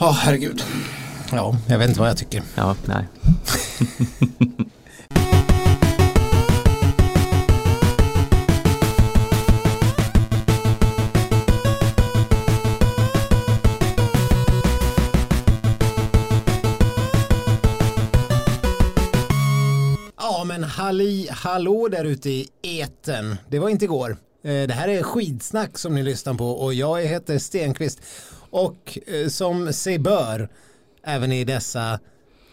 Ja, herregud. Ja, jag vet inte vad jag tycker. Ja, nej. Ja, men halli hallå där ute i eten. Det var inte igår. Eh, Det här är skidsnack som ni lyssnar på och jag heter Stenqvist. Och eh, som sig bör, även i dessa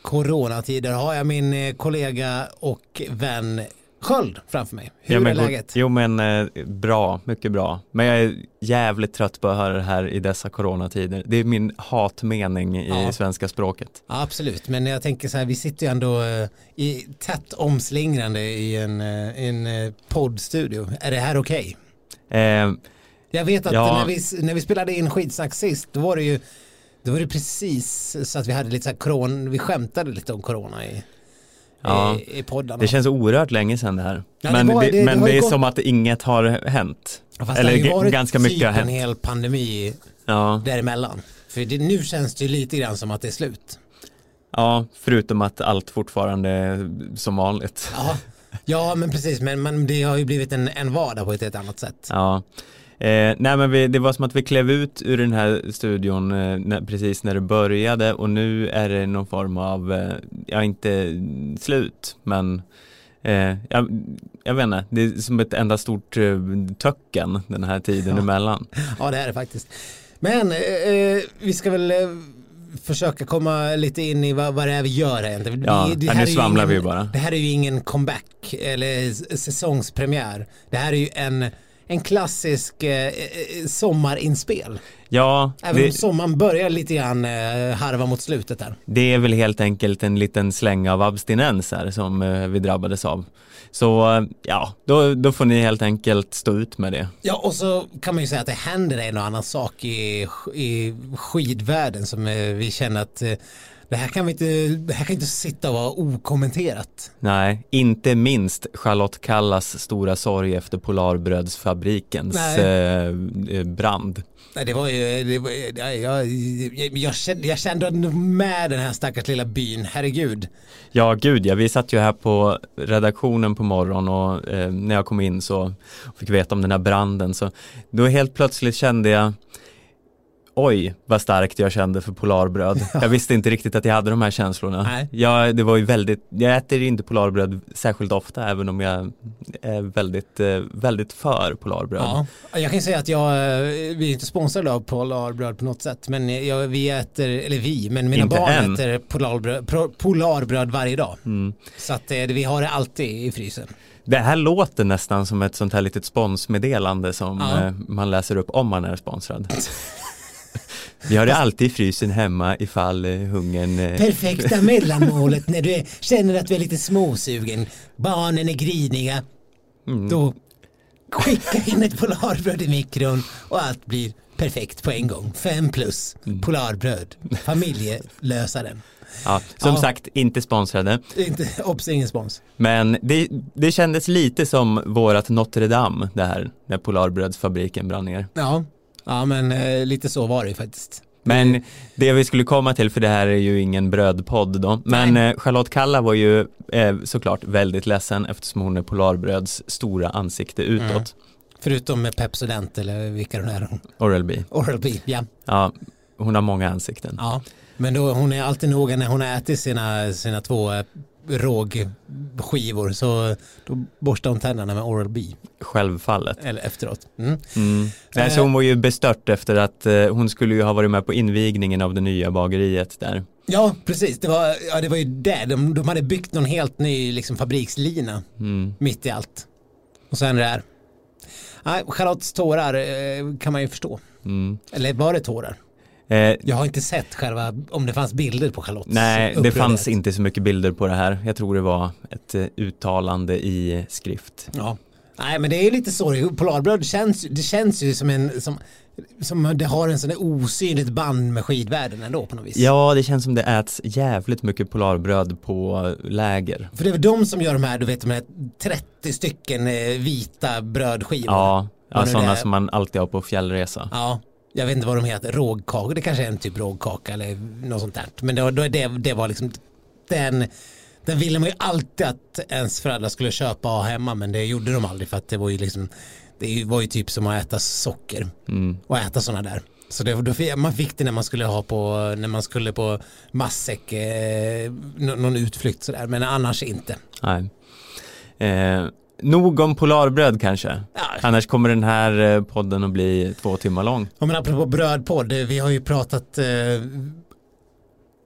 coronatider, har jag min eh, kollega och vän Sköld framför mig. Hur ja, men, är läget? Jo men eh, bra, mycket bra. Men jag är jävligt trött på att höra det här i dessa coronatider. Det är min hatmening i Ja. svenska språket. Ja, absolut, men jag tänker så här, vi sitter ju ändå i tätt omslingrande i en, en poddstudio. Är det här okej? Eh, Jag vet att Ja. när, vi, när vi spelade in skitsnack sist, då var det ju då var det precis så att vi hade lite så här koron, vi skämtade lite om corona i, Ja. i, i poddarna. det känns oerhört länge sedan det här. Ja, det men var- det, det- det men det, är gått- som att inget har hänt. Fast Eller det har ju ganska mycket typ har hänt. en hel pandemi Ja, däremellan. För det, nu känns det ju lite grann som att det är slut. ja, förutom att allt fortfarande är som vanligt. Ja, ja men precis, men, men det har ju blivit en, en vardag på ett helt annat sätt. Ja. Eh, nej men vi, det var som att vi klev ut ur den här studion eh, när, precis när det började och nu är det någon form av, eh, ja inte slut men eh, jag, jag vet inte, det är som ett enda stort eh, töcken den här tiden Ja. emellan. Ja, det är det faktiskt. Men eh, eh, vi ska väl försöka komma lite in i vad, vad det är vi gör här egentligen. Ja, det här nu svamlar ingen, vi bara. Det här är ju ingen comeback eller säsongspremiär. Det här är ju en, en klassisk eh, eh, sommarinspel. Ja, Även om det, sommaren börjar lite grann eh, harva mot slutet där. det är väl helt enkelt en liten släng av abstinens här som eh, vi drabbades av. Så eh, ja, då, då får ni helt enkelt stå ut med det. Ja, och så kan man ju säga att det händer en och annan sak i, i skidvärlden som eh, vi känner att det här kan vi inte, det här kan inte sitta och vara okommenterat. Nej, inte minst Charlotte Kallas stora sorg efter Polarbrödsfabrikens Nej. eh, eh, brand. Nej, det var ju, det var, jag, jag, jag, jag, kände, jag kände med den här stackars lilla byn, herregud. Ja, gud ja, vi satt ju här på redaktionen på morgonen och eh, när jag kom in så fick veta om den här branden så då helt plötsligt kände jag Oj, vad starkt jag kände för Polarbröd. Jag visste inte riktigt att jag hade de här känslorna. Nej. Ja, det var ju väldigt, jag äter inte Polarbröd särskilt ofta även om jag är väldigt, eh, väldigt för Polarbröd. Ja, jag kan ju säga att jag, eh, vi är inte sponsrade av Polarbröd på något sätt, men jag, vi äter, eller vi, men mina Inte barn än. äter Polarbröd, Polarbröd varje dag. Mm. Så att eh, vi har det alltid i frysen. Det här låter nästan som ett sånt här litet sponsmeddelande som Ja. man läser upp om man är sponsrad. Vi har det alltid i frysen hemma ifall eh, hungern eh, Perfekta mellanmålet när du är, känner att du är lite småsugen, barnen är griniga, mm, då skicka in ett Polarbröd i mikron och allt blir perfekt på en gång. Fem plus, Mm. Polarbröd, familjelösaren. ja, Som Ja. sagt, inte sponsrade. Inte, obs, ingen spons. Men det, det kändes lite som vårat Notre Dame det här när Polarbrödsfabriken brann ner. Ja, ja men eh, lite så var det ju faktiskt. Men det vi skulle komma till, för det här är ju ingen brödpodd då, men Nej. eh, Charlotte Kalla var ju eh, såklart väldigt ledsen eftersom hon är Polarbröds stora ansikte utåt. Mm. Förutom med Pepsodent eller vilka de är. Oral-B. Oral-B, ja. Ja, hon har många ansikten. ja. Men då, hon är alltid noga när hon ätit sina, sina två eh, rågskivor så då borstar hon tänderna med Oral-B Självfallet. eller efteråt. Mm. Mm. Nej, så hon var ju bestört efter att eh, hon skulle ju ha varit med på invigningen av det nya bageriet där. Ja, precis. Det var, ja, det var ju det. De, de hade byggt någon helt ny liksom, fabrikslina Mm. mitt i allt. Och sen det här. Nej, Charlottes tårar eh, kan man ju förstå. Mm. Eller var det tårar? Eh, Jag har inte sett själva, om det fanns bilder på Charlottes nej, det upprördhet. fanns inte så mycket bilder på det här. Jag tror det var ett eh, uttalande i skrift. Ja. Nej, men det är ju lite så. Polarbröd känns, det känns ju som en, som, som det har en sån där osynligt band med skidvärlden ändå på något vis. Ja, det känns som det äts jävligt mycket Polarbröd på läger. För det är väl de som gör de här, du vet, de här 30 stycken eh, vita brödskivor. Ja, ja det sådana som man alltid har på fjällresa. Ja, jag vet inte vad de heter, rågkaka, det kanske är en typ rågkaka eller något sånt där. Men det, var- det, det var liksom den, den ville man ju alltid att ens föräldrar skulle köpa och ha hemma men det gjorde de aldrig för att det var ju liksom det var ju typ som att äta socker Mm. och äta sådana där. Så det, då, fick- man fick det när man skulle ha på, när man skulle på matsäck, eh, nå- någon utflykt sådär, men annars inte. Nej. Eh, nog om Polarbröd kanske. Ja, Annars kommer den här eh, podden att bli två timmar lång. Ja, men apropå brödpodd, eh, vi har ju pratat eh,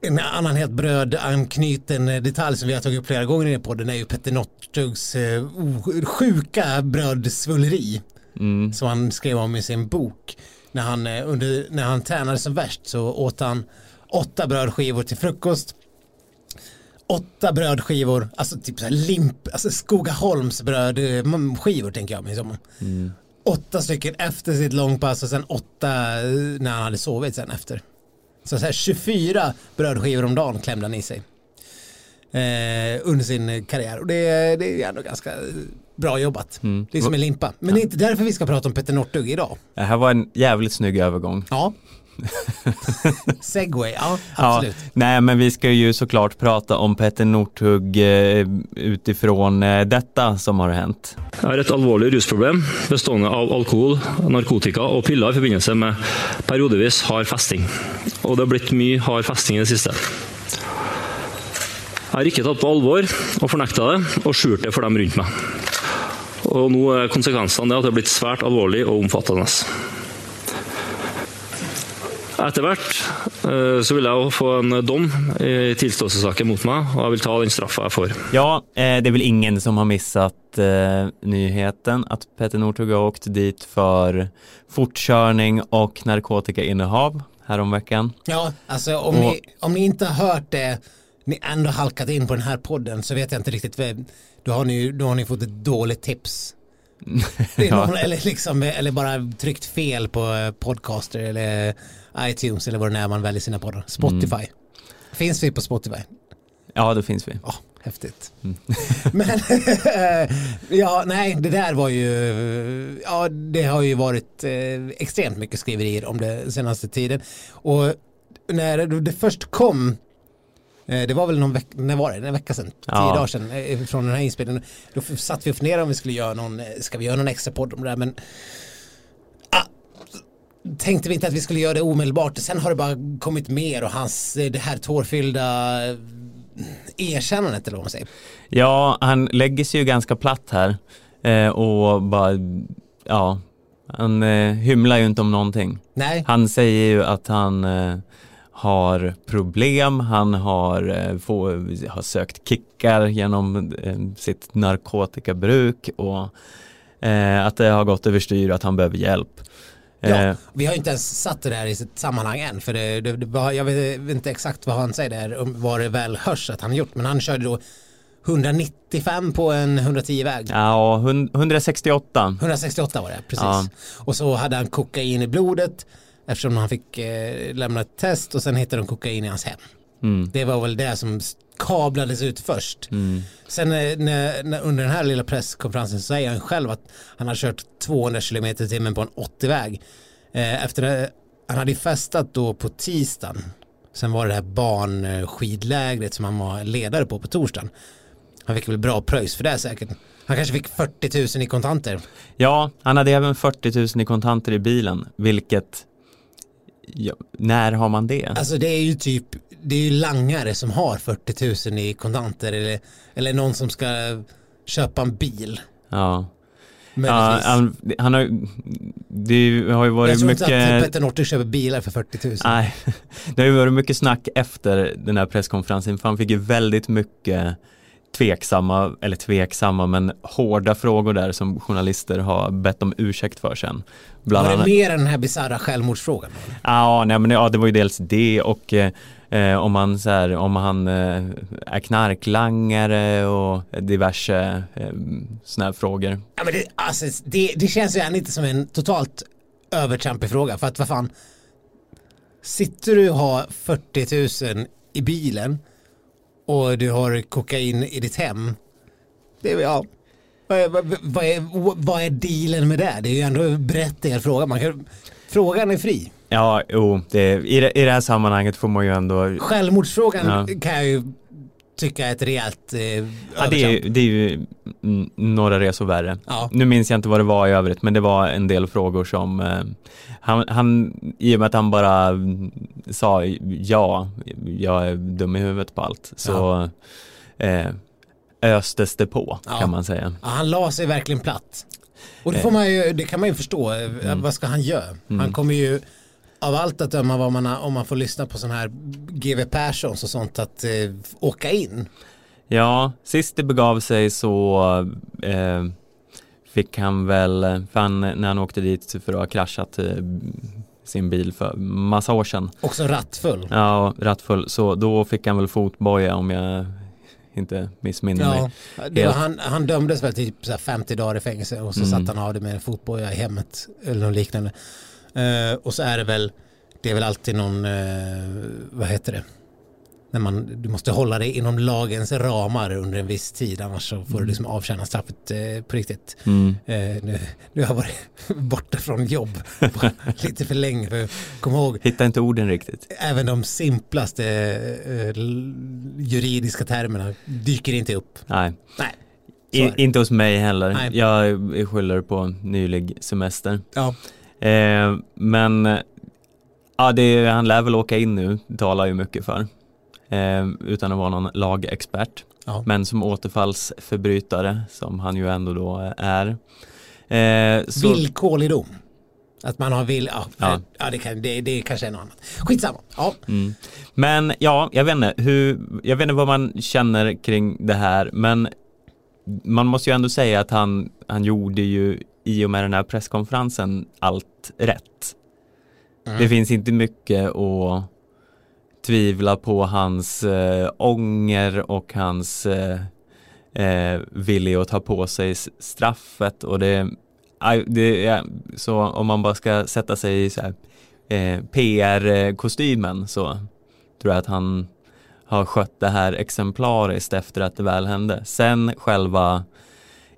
en annan helt brödanknuten eh, detalj som vi har tagit upp flera gånger i den podden är ju Petter Northugs eh, sjuka brödsvulleri Mm. som han skrev om i sin bok. När han, under, när han tränade som värst så åt han åtta brödskivor till frukost. Åtta brödskivor, alltså typ så här limp, alltså Skogaholms brödskivor tänker jag mig som. Mm. Åtta stycken efter sitt långpass och sen åtta eh, när han hade sovit sen efter. Så, så här 24 brödskivor om dagen klämde han i sig. Eh, under sin eh, karriär och det, är- det är ändå ganska eh, bra jobbat. Mm. Det är som en limpa. Men det är inte därför vi ska prata om Petter Northug idag. Det här var en jävligt snygg övergång. Ja. Segway, ja Ja, absolut. nej, men vi ska ju såklart prata om Petter Northug eh, utifrån eh, detta som har hänt. er et alvorlig rusproblem bestående av alkohol, narkotika og piller i forbindelse med periodevis hard festing. Og det har blitt mye hard festing i det siste. Jeg har ikke tatt på alvor og fornekta det, og skjult det for dem rundt meg. Og nå er konsekvensene det at det er blitt svært alvorlig og omfattende. Etter hvert eh, så vil jeg jo få en dom i tilståelsessaken mot meg, og jeg vil ta den straffa jeg får. Ja, eh, det är väl ingen som har missat eh, nyheten att Petter Northug har åkt dit för fortkörning och narkotikainnehav häromveckan. Ja, alltså om, Och- ni, om ni inte har hört det, ni ändå halkat in på den här podden så vet jag inte riktigt, vad- då har ni, då har ni fått ett dåligt tips. Ja. eller, liksom, eller bara tryckt fel på podcaster eller iTunes eller vad det är man väljer sina poddar. Spotify. Mm. Finns vi på Spotify? Ja, det finns vi. Ja, häftigt. Mm. Men ja, nej, det där var ju, ja, det har ju varit eh, extremt mycket skriverier om det senaste tiden. Och när det först kom, eh, det var väl någon vecka, när var det? En vecka sedan, tio Ja. dagar sedan eh, från den här inspelningen. Då satt vi och funderade om vi skulle göra någon, eh, ska vi göra någon extra podd om det där, men tänkte vi inte att vi skulle göra det omedelbart. Sen har det bara kommit mer och hans, eh, det här tårfyllda eh, erkännandet eller vad man säger. Ja, han lägger sig ju ganska platt här eh, och bara, ja, han eh, hymlar ju inte om någonting. Nej, Han säger ju att han eh, har problem, han har, få, har sökt kickar genom sitt narkotikabruk och att det har gått överstyr och att han behöver hjälp. Ja, Eh, vi har ju inte ens satt det där i sitt sammanhang än för det, det, det jag vet inte exakt vad han säger där om vad det väl hörs att han gjort men han körde då 195 på en 110 väg. ja, hun- 168. 168 var det, precis. Ja. Och så hade han kokain i blodet eftersom han fick eh, lämna ett test och sen hittade de kokain i hans hem. Mm, Det var väl det som kablades ut först. mm, Sen eh, när, när, under den här lilla presskonferensen så säger han själv att han har kört 200 km i timmen på en 80-väg. Eh, efter det, han hade ju festat då på tisdagen. Sen var det det här barnskidlägret som han var ledare på på torsdagen. Han fick väl bra pröjs för det säkert. Han kanske fick 40 000 i kontanter. Ja, han hade även 40 000 i kontanter i bilen, vilket, ja, när har man det? Alltså det är ju typ, det är ju langare som har 40 000 i kontanter eller, eller någon som ska köpa en bil. Ja, ja han, han har, det har ju Jag varit tror inte att mycket, Petter Northug köper bilar för 40 000. nej, det har ju varit mycket snack efter den här presskonferensen, för han fick ju väldigt mycket tveksamma, eller tveksamma, men hårda frågor där som journalister har bett om ursäkt för sen. Bland Var det annat, mer än den här bisarra självmordsfrågan? Ja, nej, men ja, det var ju dels det och eh, om han, så här, om han eh, är knarklangare och diverse eh, såna här frågor. Ja, men det, alltså, det, det känns ju ändå inte som en totalt övertrampig fråga. För att vad fan, sitter du och har 40 000 i bilen och du har kokain i ditt hem. Det är, ja, vad är, vad, vad, är, vad är dealen med det? Det är ju ändå en berättigad fråga. Man kan, frågan är fri. Ja, jo, det, i, det, i det här sammanhanget får man ju ändå... Självmordsfrågan Ja. kan jag ju tycka är ett rejält eh, Ja, det, är, det är ju mm, några resor värre. Ja. Nu minns jag inte vad det var i övrigt, men det var en del frågor som eh, han, han, i och med att han bara mm, sa ja, jag är dum i huvudet på allt, så eh, östes det på Ja. kan man säga. Ja, han la sig verkligen platt. Och det, Eh. får man ju, det kan man ju förstå. Eh, Vad ska han göra? Mm. Han kommer ju av allt att döma vad man, om man får lyssna på sån här GW Perssons och sånt att eh, åka in. Ja, sist det begav sig så eh, fick han väl, för han, när han åkte dit för att ha kraschat eh, sin bil för massa år sedan, Också rattfull. ja, rattfull, så då fick han väl fotboja om jag inte missminner mig. Ja, Helt. han, han dömdes väl till typ så här 50 dagar i fängelse och så Mm. satt han av det med en fotboja i hemmet eller något liknande. Eh, och så är det väl, det är väl alltid någon, eh, vad heter det? När man, du måste hålla dig inom lagens ramar under en viss tid annars så får du liksom avtjäna straffet eh, på riktigt. Mm. Eh, nu, nu har jag varit borta från jobb lite för länge för kom ihåg Hittar inte orden riktigt. även de simplaste eh, juridiska termerna dyker inte upp. Nej, Nej. I, inte hos mig heller. Nej. Jag skyller på nylig semester. Ja. Eh, men ja, det, han lär väl åka in nu, talar ju mycket för. Eh, utan att vara någon lagexpert. Ja. Men som återfallsförbrytare, som han ju ändå då är. Eh, så, Villkorlig dom. Att man har vill, ja, Ja. ja. det, kan, det, det kanske är något annat. Skitsamma. Ja. mm. Men ja, jag vet inte, hur, jag vet inte vad man känner kring det här, men man måste ju ändå säga att han, han gjorde ju i och med den här presskonferensen allt rätt. Mm. Det finns inte mycket att tvivla på hans äh, ånger och hans äh, äh, vilja att ta på sig straffet och det, det är, så om man bara ska sätta sig i så här, eh, PR-kostymen så tror jag att han har skött det här exemplariskt efter att det väl hände. Sen själva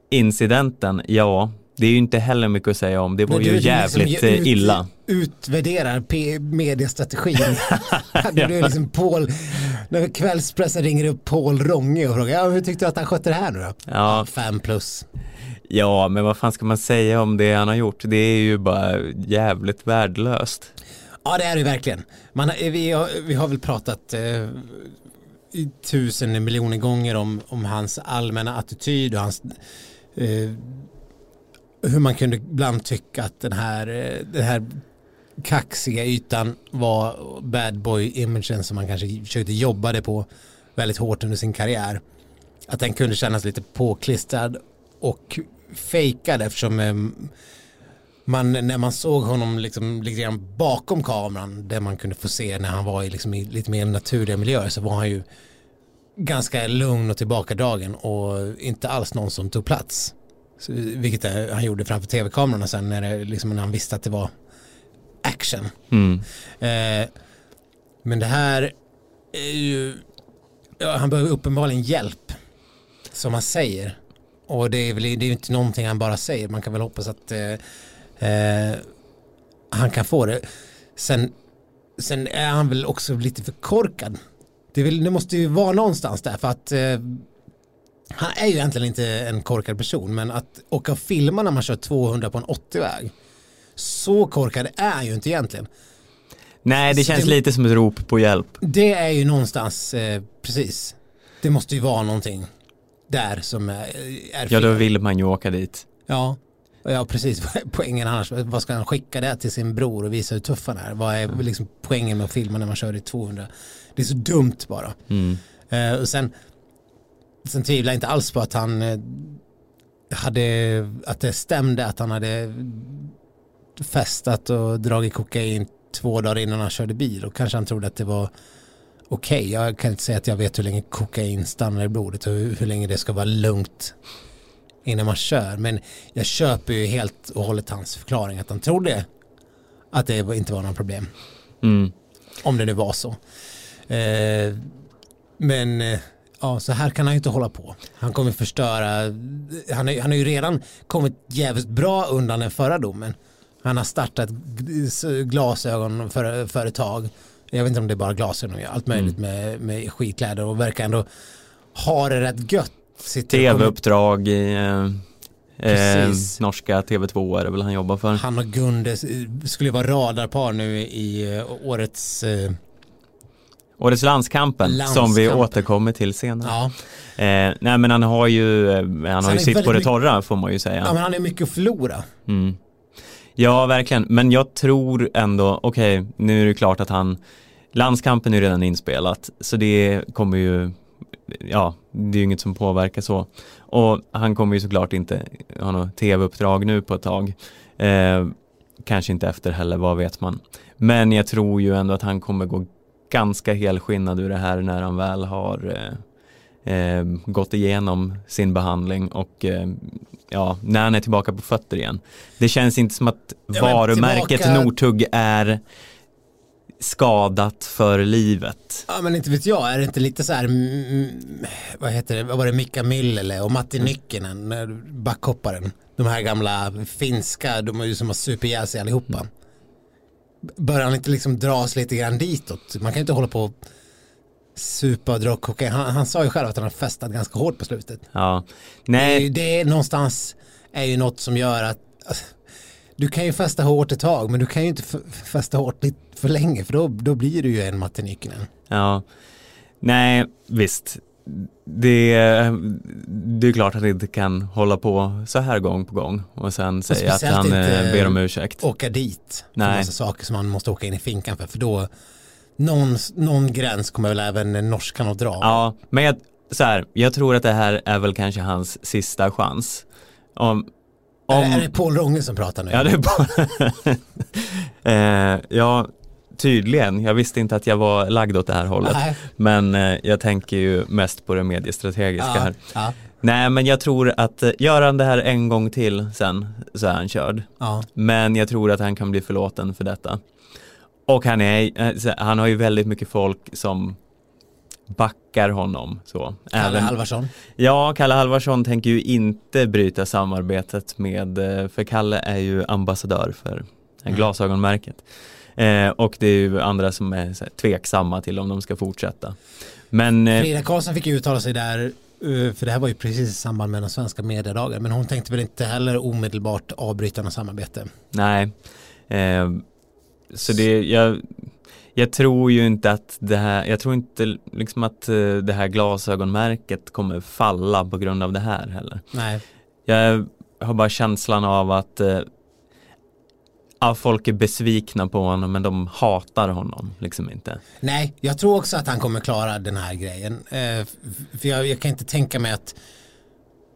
incidenten, ja, det är ju inte heller mycket att säga om. Det var Men ju jävligt liksom ut- illa. Utvärderar P- mediestrategin. det blir liksom Paul, när kvällspressen ringer upp Paul Ronge och frågar ja, hur tyckte du att han skötte det här nu då? Ja, Fem plus. ja, men vad fan ska man säga om det han har gjort? Det är ju bara jävligt värdelöst. Ja det är det verkligen. Man, vi, har, vi har väl pratat eh, tusen miljoner gånger om, om hans allmänna attityd och hans eh, hur man kunde ibland tycka att den här, den här kaxiga ytan var bad boy-imagen som man kanske försökte jobba det på väldigt hårt under sin karriär. Att den kunde kännas lite påklistrad och fejkad eftersom eh, man, när man såg honom liksom lite grann bakom kameran där man kunde få se när han var i, liksom, i lite mer naturliga miljöer så var han ju ganska lugn och tillbakadragen och inte alls någon som tog plats. Vilket är, han gjorde framför tv-kamerorna sen när, det, liksom, när han visste att det var action. Mm. Eh, men det här är ju, ja, han behöver uppenbarligen hjälp som han säger. Och det är väl det är inte någonting han bara säger, man kan väl hoppas att eh, eh, han kan få det. Sen, sen är han väl också lite för korkad. Det, väl, det måste ju vara någonstans där för att eh, han är ju egentligen inte en korkad person men att åka och filma när man kör 200 på en 80-väg så korkad är han ju inte egentligen. Nej, det känns det- lite som ett rop på hjälp. Det är ju någonstans, eh, precis. Det måste ju vara någonting där som är, är Ja, då vill man ju åka dit. Ja, ja precis. Poängen annars, vad ska han skicka det till sin bror och visa hur tuff han är? Vad är liksom poängen med att filma när man kör i 200? Det är så dumt bara. Mm. Eh, och sen, sen tvivlar jag inte alls på att han eh, hade, att det stämde att han hade festat och dragit kokain två dagar innan han körde bil och kanske han trodde att det var okej. Jag kan inte säga att jag vet hur länge kokain stannar i blodet och hur, hur länge det ska vara lugnt innan man kör. Men jag köper ju helt och hållet hans förklaring att han trodde att det inte var några problem. Mm. Om det nu var så. Eh, men eh, ja, så här kan han ju inte hålla på. Han kommer förstöra, han, är, han har ju redan kommit jävligt bra undan den förra domen. Han har startat glasögonföretag. Jag vet inte om det är bara glasögon, allt möjligt mm. med, med skitkläder och verkar ändå ha det rätt gött. Tv-uppdrag i eh, norska TV2 är det väl han jobbar för. Han och Gunde skulle vara radarpar nu i uh, årets uh, Årets landskampen, landskampen, som vi återkommer till senare. Ja. Eh, nej men han har ju, han har ju sitt på det torra får man ju säga. Ja men han är mycket att förlora. Mm. Ja verkligen, men jag tror ändå, okej okay, nu är det klart att han, landskampen är redan inspelat så det kommer ju ja, det är ju inget som påverkar så. Och han kommer ju såklart inte ha något tv-uppdrag nu på ett tag. Eh, kanske inte efter heller, vad vet man. Men jag tror ju ändå att han kommer gå ganska helskinnad ur det här när han väl har eh, eh, gått igenom sin behandling och eh, ja, när han är tillbaka på fötter igen. Det känns inte som att ja, varumärket tillbaka... Nortug är skadat för livet. Ja men inte vet jag, är det inte lite så här, vad heter det, vad var det, Mika Myllylä och Matti mm. Nyckinen, backhopparen. De här gamla finska, de är ju som har superihjäl sig allihopa. Mm. Bör han inte liksom dras lite grann ditåt? Man kan ju inte hålla på supa och dra kokain. Han, han, sa ju själv att han har festat ganska hårt på slutet. Ja, nej. Det är, det är någonstans är ju något som gör att du kan ju festa hårt ett tag men du kan ju inte festa hårt för länge för då, då blir du ju en Nyckinen. Ja, nej visst. Det, det är klart att han inte kan hålla på så här gång på gång och sen säga att han eh, ber om ursäkt. åka dit Nej. för massa saker som man måste åka in i finkan för, för då någon, någon gräns kommer väl även norskan att dra. Ja, men jag, så här, jag tror att det här är väl kanske hans sista chans. Om, om... Är, det Paul Ronge som pratar nu? Ja, det är Paul. eh, ja, tydligen. Jag visste inte att jag var lagd åt det här hållet. Nej. Men eh, jag tänker ju mest på det mediestrategiska ja, här. Ja. Nej, men jag tror att eh, gör han det här en gång till sen så är han körd. Ja. Men jag tror att han kan bli förlåten för detta. Och han, är, eh, han har ju väldigt mycket folk som backar honom. Så. Kalle Även, Halvarsson? Ja, Kalle Halvarsson tänker ju inte bryta samarbetet med, eh, för Kalle är ju ambassadör för mm. glasögonmärket. Eh, och det är ju andra som är här, tveksamma till om de ska fortsätta. Men, eh, Frida Karlsson fick ju uttala sig där, eh, för det här var ju precis i samband med den svenska mediedagen, men hon tänkte väl inte heller omedelbart avbryta något samarbete. Nej, eh, så det, jag, jag tror ju inte att det här, jag tror inte liksom att eh, det här glasögonmärket kommer falla på grund av det här heller. Nej. Jag har bara känslan av att eh, ja, folk är besvikna på honom men de hatar honom liksom inte. Nej, jag tror också att han kommer klara den här grejen. Eh, för jag, jag, kan inte tänka mig att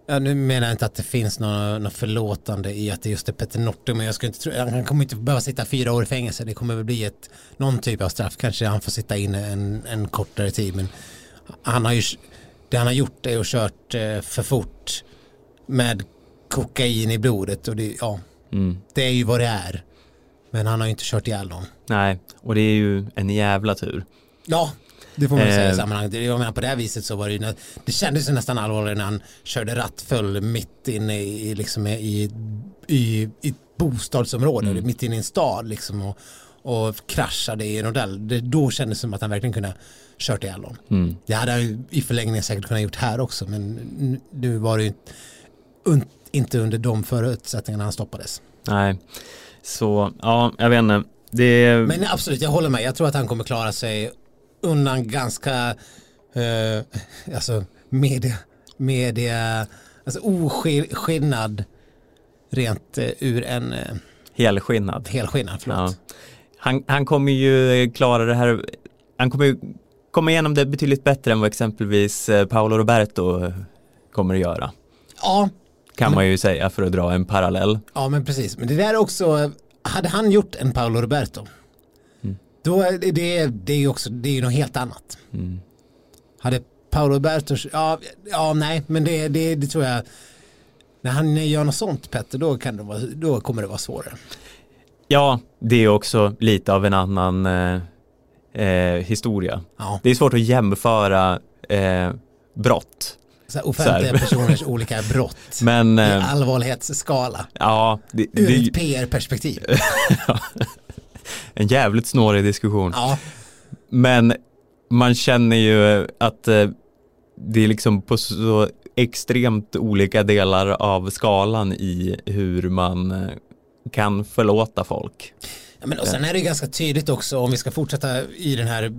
Ja, nu menar jag inte att det finns något, något förlåtande i att det just är Petter Norte, men jag skulle inte tro, han kommer inte behöva sitta fyra år i fängelse, det kommer väl bli ett, någon typ av straff, kanske han får sitta inne en, en kortare tid, men han har ju, det han har gjort är att kört eh, för fort med kokain i blodet och det, ja, mm. det är ju vad det är. Men han har ju inte kört ihjäl någon. Nej, och det är ju en jävla tur. Ja, det får man säga i eh. sammanhanget. Jag menar på det här viset så var det ju, det kändes ju nästan allvarligt när han körde rattfull mitt inne i, liksom i, i, i bostadsområde, mm. mitt inne i en stad liksom och, och kraschade i en rodell. Det, då kändes det som att han verkligen kunde kört ihjäl någon. Mm. Det hade han i förlängningen säkert kunnat gjort här också men nu var det ju inte under de förutsättningarna han stoppades. Nej, så ja, jag vet inte. Det... Men absolut, jag håller med. Jag tror att han kommer klara sig undan ganska eh, alltså media, media alltså oskinnad rent eh, ur en eh, helskinnad. Helskinnad, förlåt. Ja. Han, han kommer ju klara det här, han kommer ju komma igenom det betydligt bättre än vad exempelvis eh, Paolo Roberto kommer att göra. Ja. Kan man ju säga för att dra en parallell. Ja men precis, men det där också, hade han gjort en Paolo Roberto då är det, det är ju också, det är ju något helt annat. Mm. Hade Paolo Bertos, ja, ja nej, men det, det, det tror jag, när han gör något sånt Petter, då, kan det vara, då kommer det vara svårare. Ja, det är också lite av en annan eh, eh, historia. Ja. Det är svårt att jämföra eh, brott Så offentliga Så personers olika brott Men i eh, allvarlighetsskala. ja, det, Ur det ett PR-perspektiv. en jävligt snårig diskussion. Ja, Men man känner ju att eh, det är liksom på så extremt olika delar av skalan i hur man eh, kan förlåta folk. Ja, men och sen är det ju ganska tydligt också om vi ska fortsätta i den här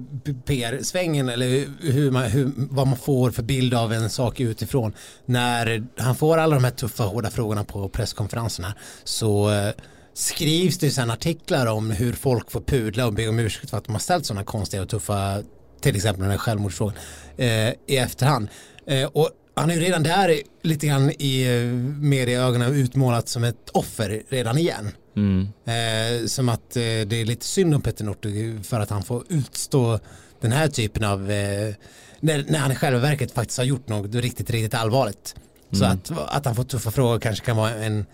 PR-svängen eller hur man, hur, vad man får för bild av en sak utifrån. När han får alla de här tuffa hårda frågorna på presskonferenserna så eh, skrivs det ju sen artiklar om hur folk får pudla och be om ursäkt för att de har ställt sådana konstiga och tuffa till exempel den här självmordsfrågan eh, i efterhand. Eh, och han är ju redan där lite grann i eh, medieögonen utmålat som ett offer redan igen. Mm. Eh, som att eh, det är lite synd om Petter Northug för att han får utstå den här typen av eh, när, när han i själva verket faktiskt har gjort något riktigt, riktigt allvarligt. Så att, att han får tuffa frågor kanske kan vara en,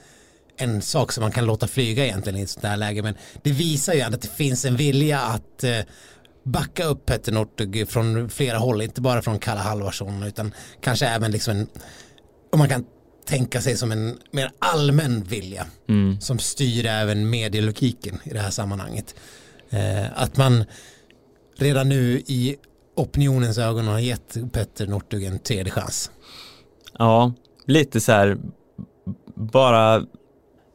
en sak som man kan låta flyga egentligen i ett sånt här läge. Men det visar ju att det finns en vilja att eh, backa upp Petter Northug från flera håll, inte bara från Kalle Halvarsson utan kanske även liksom en, om man kan tänka sig som en mer allmän vilja Mm. som styr även medielogiken i det här sammanhanget. Eh, att man redan nu i opinionens ögon har gett Petter Northug en tredje chans. Ja, lite så här bara,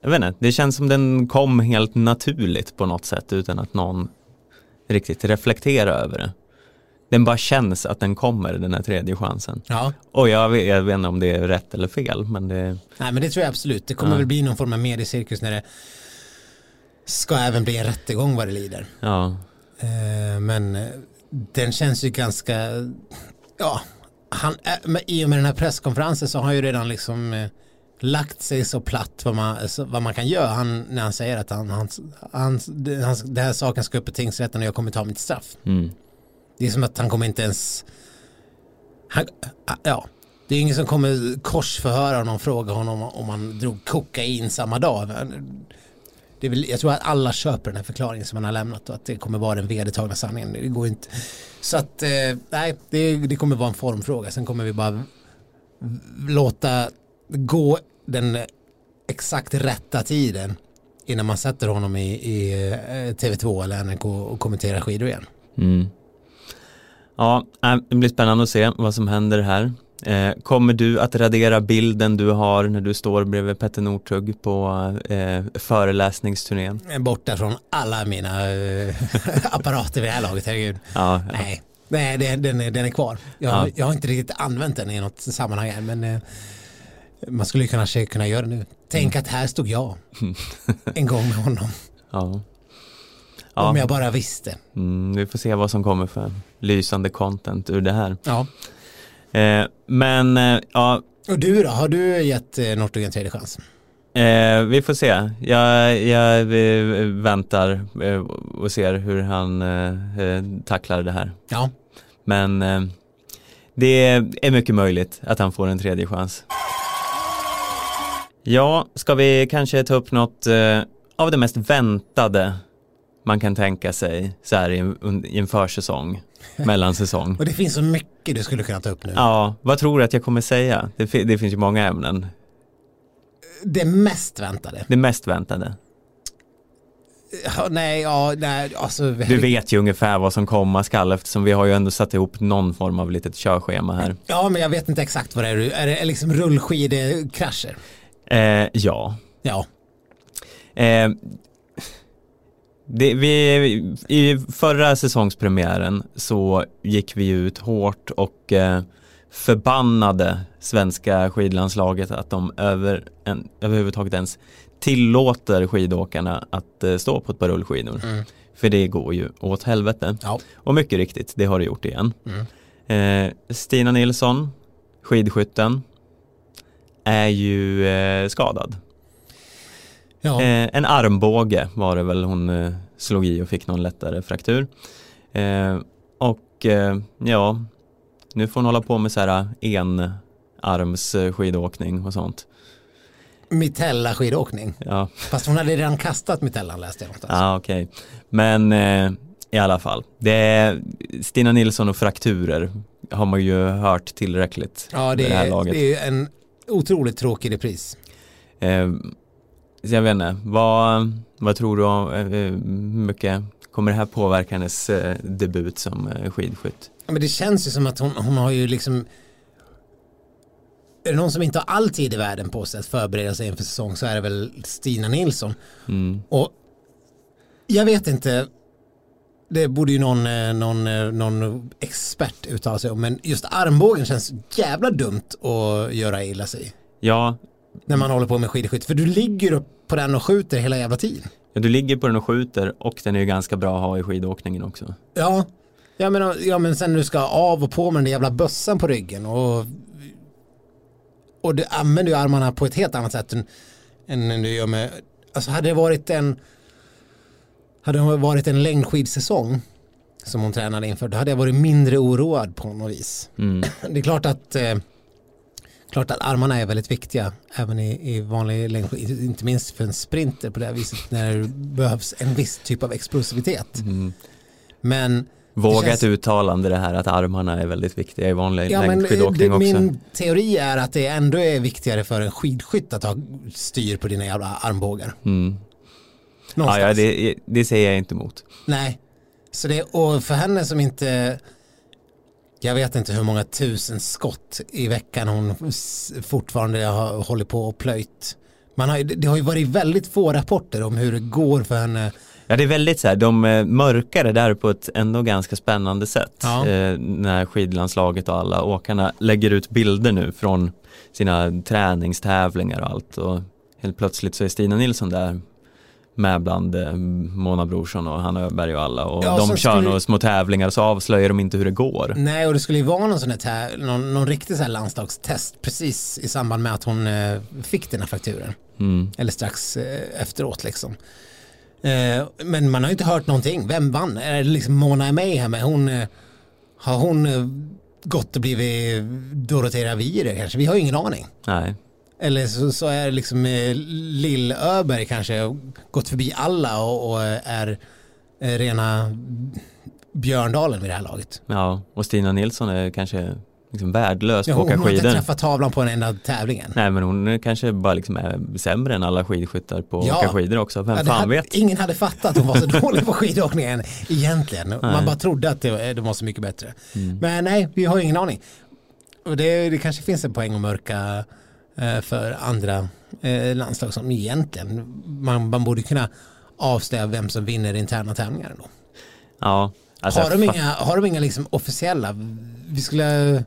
jag vet inte, det känns som den kom helt naturligt på något sätt utan att någon riktigt reflekterar över det. Den bara känns att den kommer, den här tredje chansen. Ja, Och jag vet, jag vet inte om det är rätt eller fel, men det, nej men det tror jag absolut. Det kommer Ja. väl bli någon form av mediecirkus när det ska även bli en rättegång vad det lider. ja, Eh, men eh, den känns ju ganska, ja, han, men i och med den här presskonferensen så har han ju redan liksom eh, lagt sig så platt vad man, vad man kan göra han, när han säger att han, han, han, det här saken ska upp i tingsrätten och jag kommer ta mitt straff. mm, det är som att han kommer inte ens, han, ah, ja, det är ingen som kommer korsförhöra honom och fråga honom om han drog kokain samma dag. Det är väl, jag tror att alla köper den här förklaringen som han har lämnat och att det kommer vara den vedertagna sanningen. Det går inte. Så att, eh, nej, det, det kommer vara en formfråga. Sen kommer vi bara låta gå den exakt rätta tiden innan man sätter honom i, i eh, TV2 eller NRK och kommenterar skidor igen. mm. Ja, äh, det blir spännande att se vad som händer här. Eh, kommer du att radera bilden du har när du står bredvid Petter Northug på eh, föreläsningsturnén? borta från alla mina eh, apparater vid det här laget, herregud. Ja, Nej, Nej det, den, är, den är kvar. Jag, Ja. jag har inte riktigt använt den i något sammanhang än, men eh, man skulle kanske kunna göra det nu. Tänk Mm. att här stod jag en gång med honom, ja. Om ja. jag bara visste. Mm, vi får se vad som kommer för lysande content ur det här. Ja. Eh, men eh, ja, Och du då, har du gett eh, Northug en tredje chans? eh, vi får se. Jag, jag väntar eh, och ser hur han eh, eh, tacklar det här. Ja, Men det är mycket möjligt att han får en tredje chans. Ja, ska vi kanske ta upp något av det mest väntade man kan tänka sig så här i en, i en försäsong, mellansäsong. och det finns så mycket du skulle kunna ta upp nu. Ja, vad tror du att jag kommer säga? Det, det finns ju många ämnen. Det mest väntade. Det mest väntade. Ja, nej, ja, nej, alltså. Du vet ju ungefär vad som komma skall eftersom vi har ju ändå satt ihop någon form av litet körschema här. Ja, men jag vet inte exakt vad det är. Är det liksom rullskidekrascher? Eh, ja. Ja, Eh, det, vi, I förra säsongspremiären så gick vi ut hårt och eh, förbannade svenska skidlandslaget att de över en, överhuvudtaget ens tillåter skidåkarna att eh, stå på ett par rullskidor. Mm. För det går ju åt helvete. ja. Och mycket riktigt, det har det gjort igen. Mm. Eh, Stina Nilsson, skidskytten, är ju eh, skadad. Ja. Eh, en armbåge var det väl hon eh, slog i och fick någon lättare fraktur. Eh, och eh, ja, nu får hon hålla på med så här eh, skidåkning och sånt. Mitella skidåkning. Ja, Fast hon hade redan kastat Mitellan läste jag någonstans. ja okej. Men eh, i alla fall, det är Stina Nilsson och frakturer har man ju hört tillräckligt. Ja, det, det här är, laget. det är en otroligt tråkig repris. Eh, så jag vet inte, vad, vad tror du om, eh, hur mycket kommer det här påverka hennes eh, debut som eh, skidskytt? Ja, Men det känns ju som att hon, hon har ju liksom är det någon som inte har all tid i världen på sig att förbereda sig inför säsong så är det väl Stina Nilsson. Mm. Och jag vet inte, det borde ju någon, eh, någon, eh, någon expert uttala sig om, men just armbågen känns jävla dumt att göra illa sig. Ja, När man håller på med skidskytte, för du ligger upp på den och skjuter hela jävla tiden. ja, du ligger på den och skjuter och den är ju ganska bra att ha i skidåkningen också. Ja, ja men, ja, men sen du ska av och på med den jävla bössan på ryggen och, och du använder ju armarna på ett helt annat sätt än, än du gör med, alltså hade det varit en hade det varit en längdskidsäsong som hon tränade inför, då hade jag varit mindre oroad på något vis. Mm. Det är klart att eh, klart att armarna är väldigt viktiga även i, i vanlig längdskid, inte minst för en sprinter på det här viset när det behövs en viss typ av explosivitet. Mm. Men Våga känns- ett uttalande det här att armarna är väldigt viktiga i vanlig Ja, längdskidåkning också. min teori är att det ändå är viktigare för en skidskytt att ha styr på dina jävla armbågar. Mm. Ja, ja det, det säger jag inte emot. Nej. Så det, och för henne som inte, jag vet inte hur många tusen skott i veckan hon fortfarande har hållit på och plöjt. Man har, det har ju varit väldigt få rapporter om hur det går för henne. Ja det är väldigt så här, de eh, mörkar det där på ett ändå ganska spännande sätt. Ja. Eh, när skidlandslaget och alla åkarna lägger ut bilder nu från sina träningstävlingar och allt och helt plötsligt så är Stina Nilsson där med bland eh, Mona Brorsson och Hanna Öberg och alla och Ja, de kör skulle- några små tävlingar och så avslöjar de inte hur det går. Nej, och det skulle ju vara någon sån här, någon, någon riktig så här landslagstest precis i samband med att hon eh, fick den här fakturen. Mm. Eller strax eh, efteråt liksom. Eh, men man har ju inte hört någonting. Vem vann? Är det liksom Mona? Är hon, eh, har hon gått och blivit Dorotea Viere kanske? Vi har ju ingen aning. Nej. Eller så, så är liksom eh, Lill Öberg kanske gått förbi alla och, och är eh, rena Björndalen vid det här laget. Ja, och Stina Nilsson är kanske liksom värdelös Ja, på att hon åka har inte skidor. träffat tavlan på en enda tävlingen. Nej men hon kanske bara liksom är sämre än alla skidskyttar på Ja. åka skidor också. Vem Ja, fan hade, vet? Ingen hade fattat att hon var så dålig på skidåkningen egentligen. Man Nej. bara trodde att det, de var så mycket bättre. Mm. Men nej, vi har ingen aning. Och det, det kanske finns en poäng att mörka eh, för andra eh, landslag som egentligen, man, man borde kunna avslöja vem som vinner interna tävlingar ändå. Ja. Alltså, har, de inga, har de inga liksom officiella, vi skulle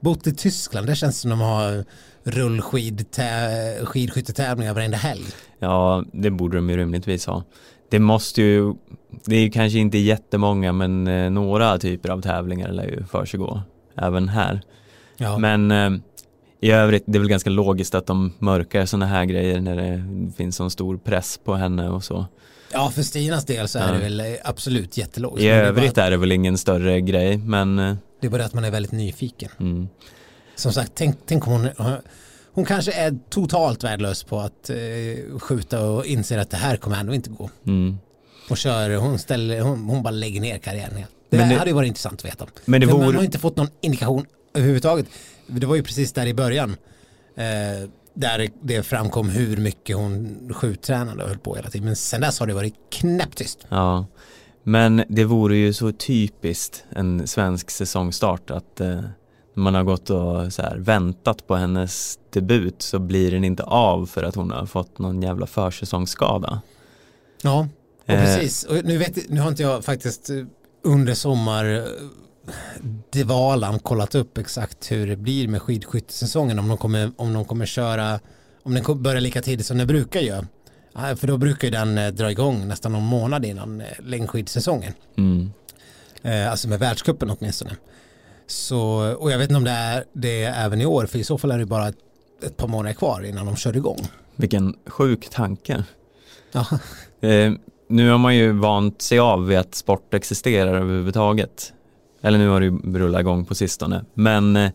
bott i Tyskland, där känns det som de har rullskidskyttetävlingar varenda helg. Ja, det borde de ju rimligtvis ha. Det måste ju, det är kanske inte jättemånga men eh, några typer av tävlingar lär ju försiggå även här. Ja. Men eh, i övrigt, det är väl ganska logiskt att de mörkar sådana här grejer när det finns sån stor press på henne och så. Ja, för Stinas del så är Ja. det väl eh, absolut jättelogiskt. I det är övrigt bara, är det väl ingen större grej men eh, det är bara att man är väldigt nyfiken. mm, Som sagt, tänk, tänk om hon, hon kanske är totalt värdelös på att eh, skjuta och inser att det här kommer ändå inte gå. mm. Och kör, hon, ställer, hon, hon bara lägger ner karriären helt. Det, det- hade ju varit intressant att veta. Men det För man vore, har inte fått någon indikation överhuvudtaget. Det var ju precis där i början. Eh, där det framkom hur mycket hon skjuttränade och höll på hela tiden. Men sen dess har det varit knäpptyst. Ja, men det vore ju så typiskt en svensk säsongstart att eh, man har gått och så här, väntat på hennes debut så blir den inte av för att hon har fått någon jävla försäsongsskada. Ja, och Eh. precis. Och nu, vet, nu har inte jag faktiskt eh, under sommar Devalan kollat upp exakt hur det blir med skidskyttesäsongen om de kommer, om de kommer köra om den kommer börja lika tidigt som den brukar göra. För då brukar ju den eh, dra igång nästan någon månad innan eh, längdskidsäsongen. Mm. Eh, alltså med världscupen åtminstone. Så, och jag vet inte om det är det är även i år, för i så fall är det bara ett, ett par månader kvar innan de kör igång. Vilken sjuk tanke. Ja, Eh, nu har man ju vant sig av vid att sport existerar överhuvudtaget. Eller nu har det ju rullat igång på sistone. Men eh,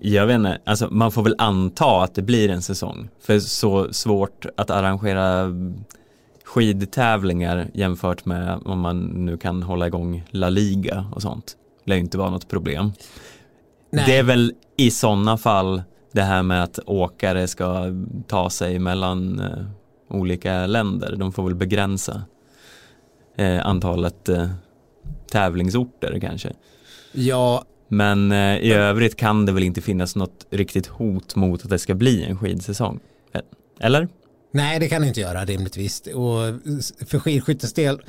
jag vet inte, alltså man får väl anta att det blir en säsong. För så svårt att arrangera skidtävlingar jämfört med om man nu kan hålla igång La Liga och sånt. lär ju inte vara något problem. Nej. Det är väl i sådana fall det här med att åkare ska ta sig mellan eh, olika länder. De får väl begränsa eh, antalet tävlingsorter kanske. Ja, Men eh, i övrigt kan det väl inte finnas något riktigt hot mot att det ska bli en skidsäsong. Eh, Eller? nej det kan det inte göra rimligtvis. Och för skidskyttens del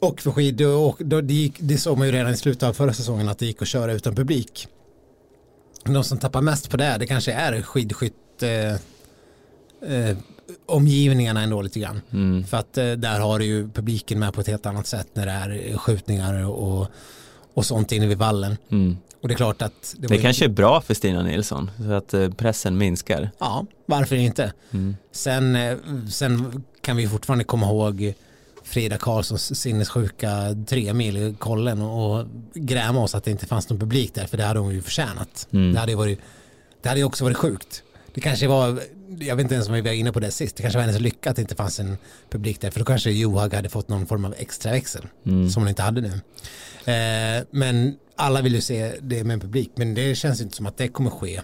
och för skid, och då, det, gick, det såg man ju redan i slutet av förra säsongen att det gick att köra utan publik. De som tappar mest på det, det kanske är skidskytt eh, omgivningarna ändå lite grann. Mm. För att eh, där har du ju publiken med på ett helt annat sätt när det är skjutningar och, och sånt inne vid vallen. Mm. Och det är klart att det, Det ju- kanske är bra för Stina Nilsson så att eh, pressen minskar. Ja, varför inte? Mm. Sen, eh, sen kan vi fortfarande komma ihåg Frida Karlssons sinnessjuka tre mil i kollen och gräma oss att det inte fanns någon publik där för det hade hon ju förtjänat. Mm. Det hade ju varit, det hade ju också varit sjukt. Det kanske var, jag vet inte ens om vi var inne på det sist, det kanske var hennes lycka att det inte fanns en publik där för då kanske Johan hade fått någon form av extra växel Mm. som hon inte hade nu. Eh, men alla vill ju se det med en publik men det känns inte som att det kommer ske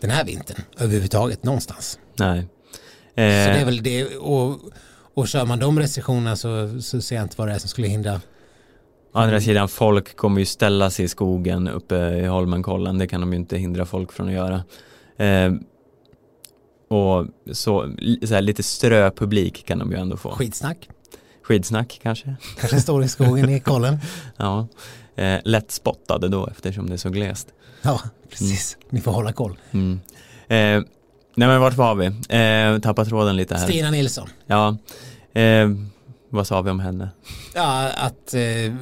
den här vintern överhuvudtaget någonstans. Nej. Så det är Eh, väl det och, och kör man de restriktionerna så, så ser jag inte vad det är som skulle hindra. Å andra sidan, folk kommer ju ställa sig i skogen uppe i Holmenkollen. Det kan de ju inte hindra folk från att göra. Eh, och så, så här, lite ströpublik kan de ju ändå få. Skitsnack. Skidsnack kanske. Kanske står i skogen i kollen. Ja. Eh, lätt spottade då eftersom det är så glest. Ja, precis. Ni får hålla koll. Mm. Eh, nej men vart var vi? Eh, tappat tråden lite här. Stina Nilsson. Ja. Eh, vad sa vi om henne? Ja, att, eh,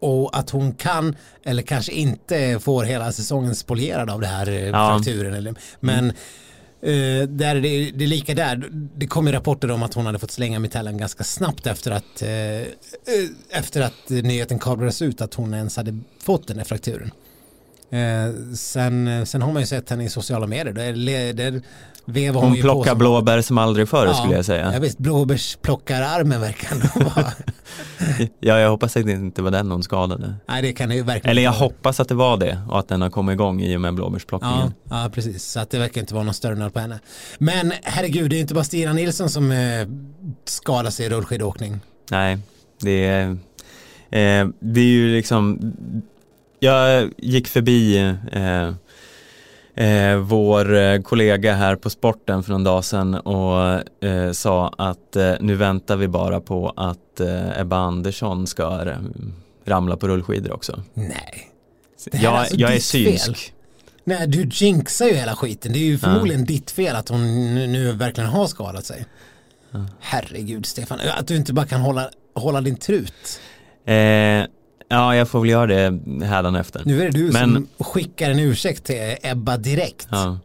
och att hon kan eller kanske inte får hela säsongen spolierad av det här eh, Ja. frakturen. Eller, men Uh, där är det, det är lika där. Det kom ju rapporter om att hon hade fått slänga metallen ganska snabbt efter att, uh, uh, efter att nyheten kablades ut att hon ens hade fått den här frakturen. Sen, sen har man ju sett henne i sociala medier. Där, där vevar hon, Hon plockar blåbär som aldrig förr skulle jag säga. Ja visst, blåbärsplockararmen verkar ändå vara. Ja, jag hoppas att det inte var den hon skadade. Nej det kan det ju verkligen Eller jag hoppas att det var det och att den har kommit igång i och med Ja, blåbärsplockningen. ja, precis. Så att det verkar inte vara någon större nöd på henne. Men herregud, det är inte bara Stina Nilsson som eh, skadar sig i rullskidåkning. Nej, det är, eh, det är ju liksom, jag gick förbi eh, eh, vår eh, kollega här på sporten för någon dag sedan och eh, sa att eh, nu väntar vi bara på att eh, Ebba Andersson ska eh, ramla på rullskidor också. Nej. Jag, alltså jag är fel. synsk. Nej, du jinxar ju hela skiten. Det är ju förmodligen ditt fel att hon nu, nu verkligen har skadat sig. Herregud Stefan, att du inte bara kan hålla, hålla din trut. Eh, ja, jag får väl göra det hädanefter. Nu är det du Men- som skickar en ursäkt till Ebba direkt. Ja.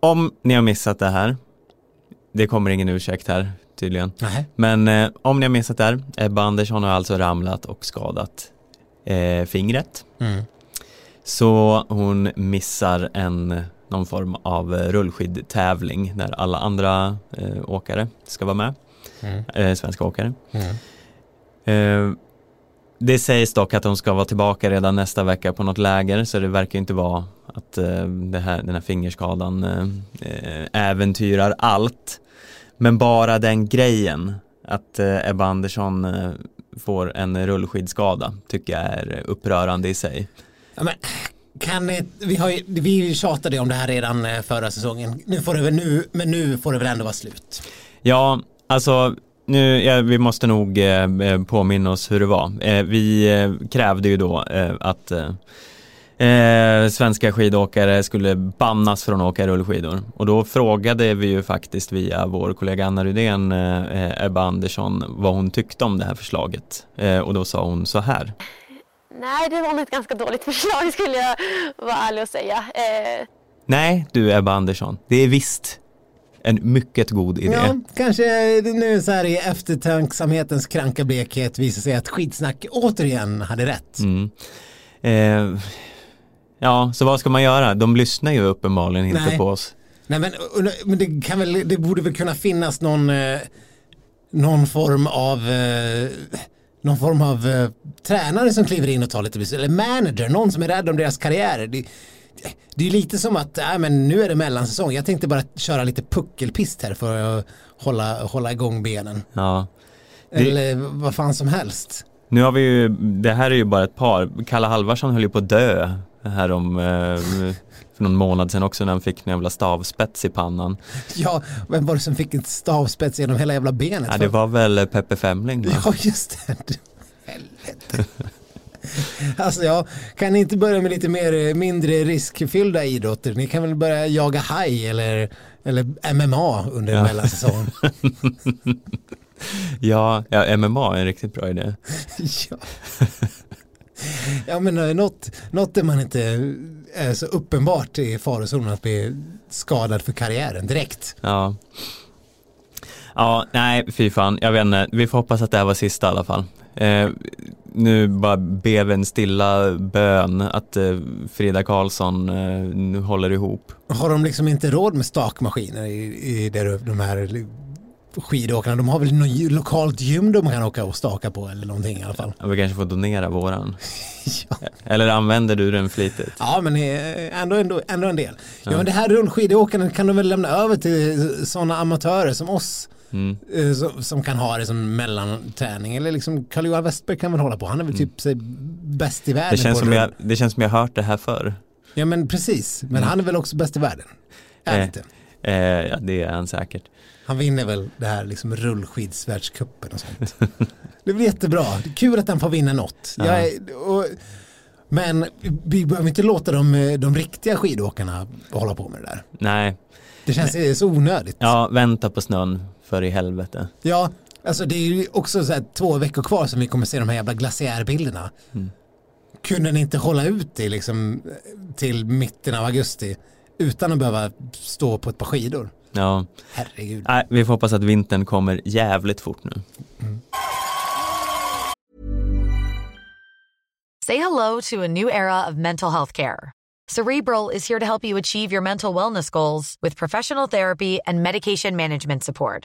Om ni har missat det här, det kommer ingen ursäkt här tydligen. Nej. Men eh, om ni har missat det här, Ebba Andersson har alltså ramlat och skadat eh, fingret. Mm. Så hon missar en, någon form av eh, rullskidtävling där alla andra eh, åkare ska vara med, Mm. eh, svenska åkare. Mm. Det sägs dock att de ska vara tillbaka redan nästa vecka på något läger så det verkar inte vara att eh, här, den här fingerskadan eh, eh, äventyrar allt. Men bara den grejen att Ebba Andersson får en rullskidskada tycker jag är upprörande i sig. Ja, men, kan vi, har ju, vi tjatade om det här redan förra säsongen. Nu får det väl nu, men nu får det väl ändå vara slut. Ja, alltså nu, ja, vi måste nog eh, eh, påminna oss hur det var. Eh, vi eh, krävde ju då eh, att eh, svenska skidåkare skulle bannas från att åka rullskidor. Och då frågade vi ju faktiskt via vår kollega Anna Rydén, Ebba Andersson, vad hon tyckte om det här förslaget. Och då sa hon så här. Nej, det var nog ett ganska dåligt förslag skulle jag vara ärlig och säga. Nej, du Ebba Andersson, det är visst en mycket god idé. Ja, kanske nu så här i eftertanksamhetens kranka blekhet visar sig att skitsnack återigen hade rätt. Mm. Eh, ja, så vad ska man göra? De lyssnar ju uppenbarligen inte Nej. på oss. Nej men, men det, kan väl, det borde väl kunna finnas någon, eh, någon form av eh, någon form av eh, tränare som kliver in och tar lite beslut, eller manager, någon som är rädd om deras karriärer. Det, det är lite som att, nej men nu är det mellansäsong, jag tänkte bara köra lite puckelpist här för att hålla, hålla igång benen. Ja. Det- Eller vad fan som helst. Nu har vi ju, det här är ju bara ett par, Kalle Halvarsson höll ju på att dö här om, eh, för någon månad sedan också när han fick en jävla stavspets i pannan. Ja, vem var det som fick ett stavspets genom hela jävla benet? Ja, det var väl Peppe Femling va? Ja, just det. Helvete. Alltså ja, kan inte börja med lite mer, mindre riskfyllda idrotter? Ni kan väl börja jaga haj eller, eller MMA under Ja. mellansäsongen. Ja, ja, MMA är en riktigt bra idé. ja. ja, men eh, något, något där man inte är så uppenbart i farozonen att bli skadad för karriären direkt. Ja. Ja, nej, fy fan, jag vet inte. Vi får hoppas att det här var sista i alla fall. Eh, nu bara vi en stilla bön att eh, Frida Karlsson eh, nu håller ihop. Har de liksom inte råd med stakmaskiner i, i där, de här skidåkarna? De har väl något lokalt gym de kan åka och staka på eller någonting i alla fall. Ja, vi kanske får donera våran. Ja. Eller använder du den flitigt? Ja men eh, ändå, ändå, ändå en del. Ja, men det här rullskidåkandet kan de väl lämna över till sådana amatörer som oss. Mm. eh, Som, som kan ha det som mellanträning. Eller liksom Carl-Johan Westberg kan väl hålla på. Han är väl typ så, bäst i världen. Det, känns som jag, det känns som jag har hört det här förr. Ja men precis. Men han är väl också bäst i världen. Är Eh. inte? Eh, ja, det är han säkert. Han vinner väl det här liksom rullskidsvärldscupen och sånt. det blir jättebra. Det kul att han får vinna något. Ja. Jag och, men vi behöver inte låta de, de riktiga skidåkarna hålla på med det där. Nej, Det känns så onödigt. ja, vänta på snön för i helvete. Ja, alltså det är ju också så här två veckor kvar som vi kommer se de här jävla glaciärbilderna. Mm. Kunde ni inte hålla ut det liksom till mitten av augusti utan att behöva stå på ett par skidor? Ja, Herregud. nej, vi får hoppas att vintern kommer jävligt fort nu. Say hello to a new era of mental health care. Cerebral is here to help you achieve your mental wellness goals with professional therapy and medication management support.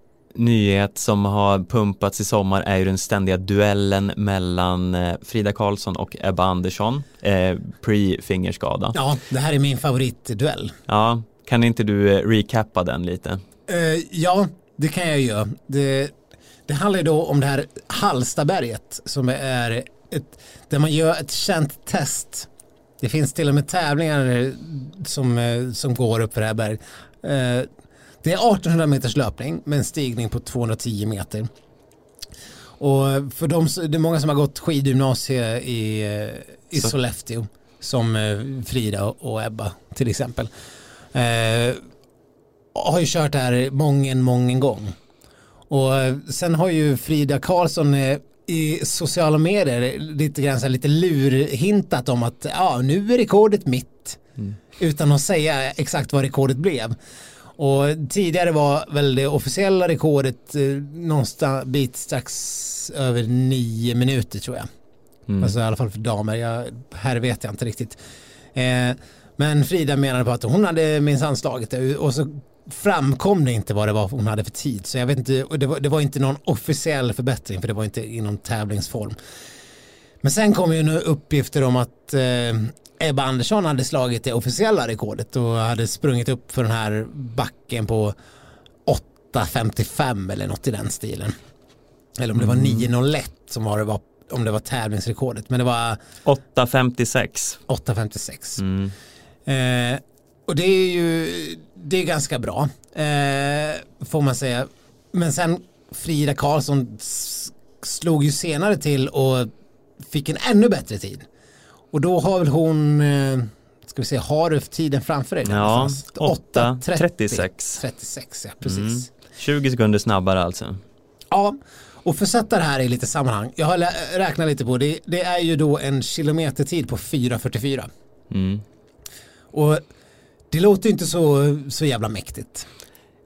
nyhet som har pumpats i sommar är ju den ständiga duellen mellan eh, Frida Karlsson och Ebba Andersson, eh, pre-fingerskada. Ja. Ja, det här är min favoritduell. kan inte du eh, recappa den lite? Eh, ja, det kan jag göra. Det, det handlar ju då om det här Hallstaberget som är ett, där man gör ett känt test. Det finns till och med tävlingar som, som går upp för det här berget. Eh, det är 1800 meters löpning med en stigning på 210 meter. Och för de, det är många som har gått skidgymnasie i, i Så- Sollefteå som eh, Frida och Ebba till exempel. Eh, har ju kört det här mången, mången gång. Och eh, sen har ju Frida Karlsson eh, i sociala medier lite grann så här, lite lurhintat om att ja, nu är rekordet mitt. Utan att säga exakt vad rekordet blev. Och tidigare var väl det officiella rekordet eh, någonstans bit strax över nio minuter tror jag. Mm. Alltså i alla fall för damer, jag, här vet jag inte riktigt. Eh, men Frida menade på att hon hade minsann slagit det och så framkom det inte vad det var hon hade för tid. Så jag vet inte, det var, det var inte någon officiell förbättring för det var inte inom tävlingsform. Men sen kom ju nu uppgifter om att eh, Ebba Andersson hade slagit det officiella rekordet och hade sprungit upp för den här backen på 8.55 eller något i den stilen. Eller om det var 9.01 som var det var, om det var tävlingsrekordet. Men det var 8.56. 8.56. Mm. Eh, och det är ju det är ganska bra, eh, får man säga. Men sen Frida Karlsson slog ju senare till och fick en ännu bättre tid. Och då har väl hon, eh, ska vi se, har du tiden framför dig? Ja, någonstans? 8.36. 36. 36, ja precis. Mm. 20 sekunder snabbare alltså. Ja, och för att sätta det här i lite sammanhang, jag har räknat lite på det, det är ju då en kilometertid på 4.44. Mm. Och det låter inte så, så jävla mäktigt.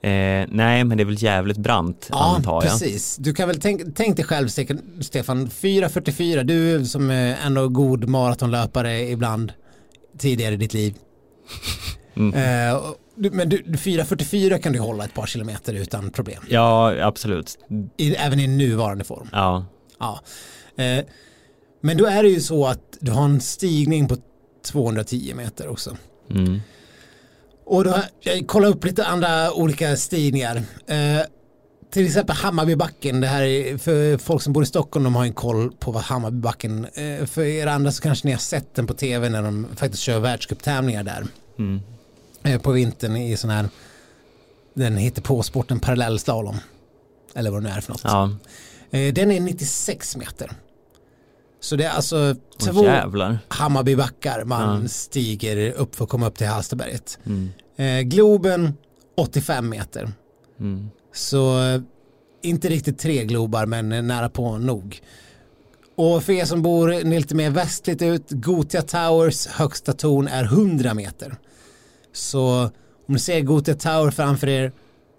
Eh, nej, men det är väl jävligt brant Ja, antar jag. precis. Du kan väl tänk, tänk dig själv Ste- Stefan, 4.44, du som är ändå god maratonlöpare ibland tidigare i ditt liv. Mm. Eh, men du, 4.44 kan du hålla ett par kilometer utan problem. Ja, absolut. I, även i nuvarande form. Ja, Ja. Eh, men då är det ju så att du har en stigning på 210 meter också. mm. Och då, jag kollar upp lite andra olika stigningar. Eh, till exempel Hammarbybacken, det här är för folk som bor i Stockholm, de har en koll på vad Hammarbybacken, eh, för er andra så kanske ni har sett den på tv när de faktiskt kör världscuptävlingar där. Mm. Eh, på vintern i sån här, den heter på sporten parallellslalom. Eller vad det nu är för något. ja. Eh, den är 96 meter. Så det är alltså två jävlar. Hammarbybackar man Ja. stiger upp för att komma upp till Hallstaberget. Mm. Eh, Globen 85 meter. Mm. Så eh, inte riktigt tre globar men eh, nära på nog. Och för er som bor lite mer västligt ut, Gotia Towers högsta torn är 100 meter. Så om ni ser Gotia Tower framför er,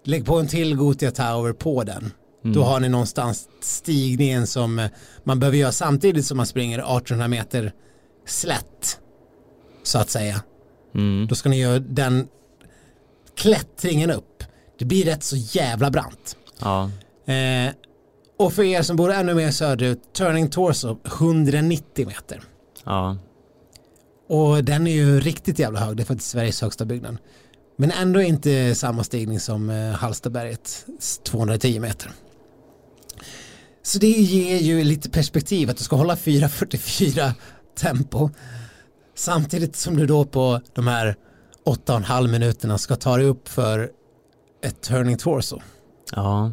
lägg på en till Gotia Tower på den. Då har ni någonstans stigningen som eh, man behöver göra samtidigt som man springer 1800 meter slätt. Så att säga. Mm. Då ska ni göra den klättringen upp. Det blir rätt så jävla brant. Ja. Eh, och för er som bor ännu mer söderut, Turning Torso 190 meter. Ja. Och den är ju riktigt jävla hög, det är faktiskt Sveriges högsta byggnad. Men ändå inte samma stigning som eh, Hallstaberget, 210 meter. Så det ger ju lite perspektiv att du ska hålla 4.44 tempo samtidigt som du då på de här 8,5 minuterna ska ta dig upp för ett turning torso. Ja.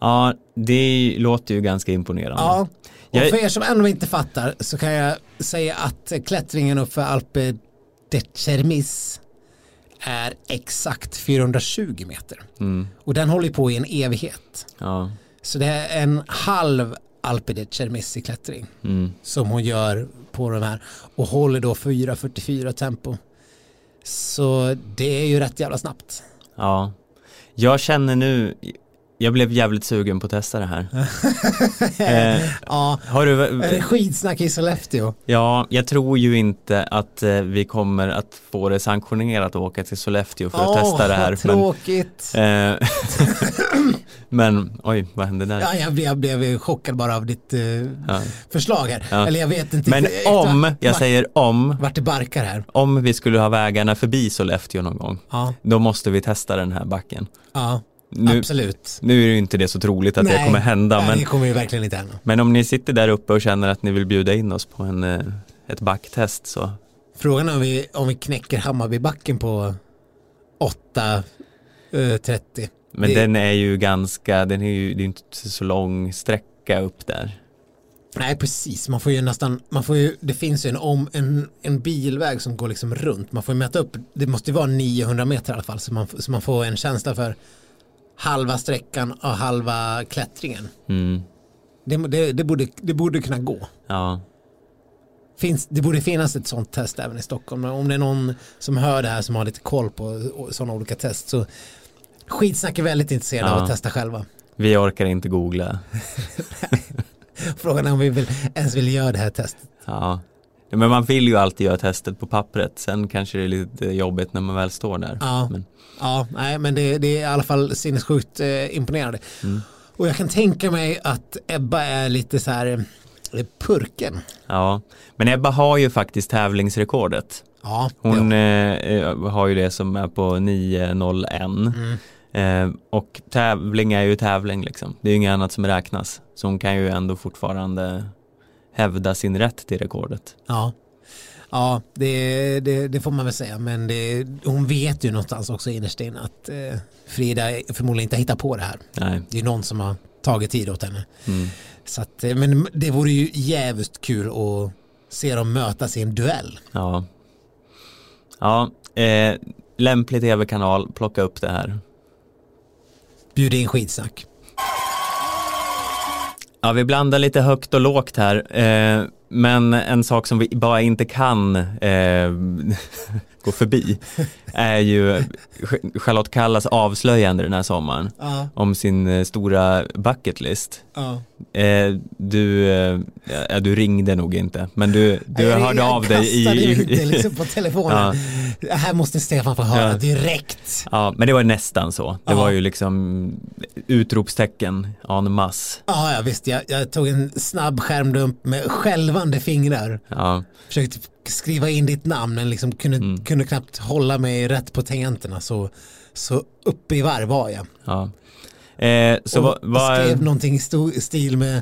Ja, det låter ju ganska imponerande. Ja, och för er som ännu inte fattar så kan jag säga att klättringen upp för Alpe de Cermis är exakt 420 meter. Mm. Och den håller på i en evighet. Ja. Så det är en halv Alpe de Cermis i klättring Mm. som hon gör på de här och håller då 4.44 tempo. Så det är ju rätt jävla snabbt. Ja. Jag känner nu, jag blev jävligt sugen på att testa det här. eh, Ja, har du, det skitsnack i Sollefteå? ja, jag tror ju inte att eh, vi kommer att få det sanktionerat att åka till Sollefteå för att Åh, testa det här. vad Men, tråkigt. eh, men, oj, vad hände där? Ja, jag, blev, jag blev chockad bara av ditt eh, Ja. förslag här. Ja. Eller jag vet inte. Men riktigt om, vart- jag säger om, Vart det barkar här. om vi skulle ha vägarna förbi Sollefteå någon gång, Ja, då måste vi testa den här backen. ja Nu, absolut. nu är det ju inte det så troligt att det kommer hända, nej, men, det kommer ju verkligen inte hända. men om ni sitter där uppe och känner att ni vill bjuda in oss på en, eh, ett backtest så Frågan är om vi, om vi knäcker Hammarbybacken på 8.30. Men Det- den är ju ganska, den är ju, det är inte så lång sträcka upp där. Nej, precis. Man får ju nästan, man får ju, det finns ju en, om, en, en bilväg som går liksom runt. Man får ju mäta upp, det måste ju vara 900 meter i alla fall, så man, så man får en känsla för halva sträckan och halva klättringen. Mm. Det, det, det, borde, det borde kunna gå. Ja, Finns, det borde finnas ett sånt test även i Stockholm. Om det är någon som hör det här som har lite koll på sådana olika test så skitsnack är väldigt intresserade av Ja. att testa själva. vi orkar inte googla. Frågan är om vi vill, ens vill göra det här testet. Ja. Men man vill ju alltid göra testet på pappret, sen kanske det är lite jobbigt när man väl står där. Ja. Men, Ja, nej, men det, det är i alla fall sinnessjukt eh, imponerande. Mm. Och jag kan tänka mig att Ebba är lite så här eh, purken. ja. Men Ebba har ju faktiskt tävlingsrekordet. Ja, Hon eh, eh, har ju det som är på 9.01 Mm. eh, och tävling är ju tävling liksom. Det är ju inget annat som räknas. Så hon kan ju ändå fortfarande hävda sin rätt till rekordet. ja. Ja, det, det, det får man väl säga. Men det, hon vet ju någonstans också innerst inne att eh, Frida förmodligen inte hittar på det här. Nej. Det är någon som har tagit tid åt henne. Mm. Så att, eh, men det vore ju jävligt kul att se dem mötas i en duell. Ja. Ja, eh, lämplig tv-kanal, plocka upp det här. Bjud in skitsnack. Ja, vi blandar lite högt och lågt här. Eh, men en sak som vi bara inte kan eh, gå förbi är ju Charlotte Kallas avslöjande den här sommaren Ja, om sin eh, stora bucket list. ja. Eh, du, eh, ja, du ringde nog inte, men du, du Jag- hörde jag av dig i... kastade i, inte liksom på telefonen. Det här måste Stefan få höra Ja. direkt. Ja, men det var nästan så. Det Ja. var ju liksom utropstecken en masse. Ja, ja visst. Jag, jag tog en snabb skärmdump med skälvande fingrar. Ja, Försökte skriva in ditt namn men liksom kunde, Mm. kunde knappt hålla mig rätt på tangenterna. Så, så uppe i varv var jag. ja. Eh, så vad, vad, skrev någonting i stil med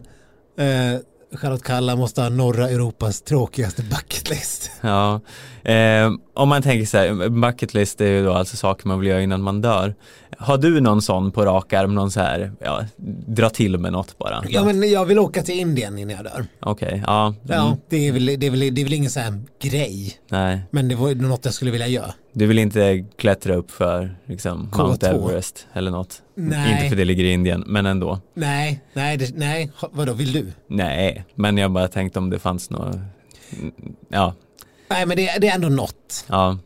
eh, Charlotte Kalla måste ha norra Europas tråkigaste bucketlist. Ja, eh, om man tänker så här, bucket list är ju då alltså saker man vill göra innan man dör. Har du någon sån på rak arm, någon så här, ja, dra till med något bara? Ja men jag vill åka till Indien innan jag dör. Okej, ja. Ja, Mm, det, är väl, det, är väl, det är väl ingen sån här grej. nej, Men det var något jag skulle vilja göra. du vill inte klättra upp för liksom, K2. Mount Everest eller något? Nej. Inte för det ligger i Indien, men ändå. Nej, nej, det, nej, vadå vill du? Nej, men jag bara tänkte om det fanns något, ja, Nej men det, det är ändå något ja.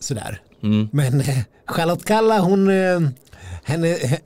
sådär. Mm. Men eh, Charlotte Kalla hon, eh, henne, he-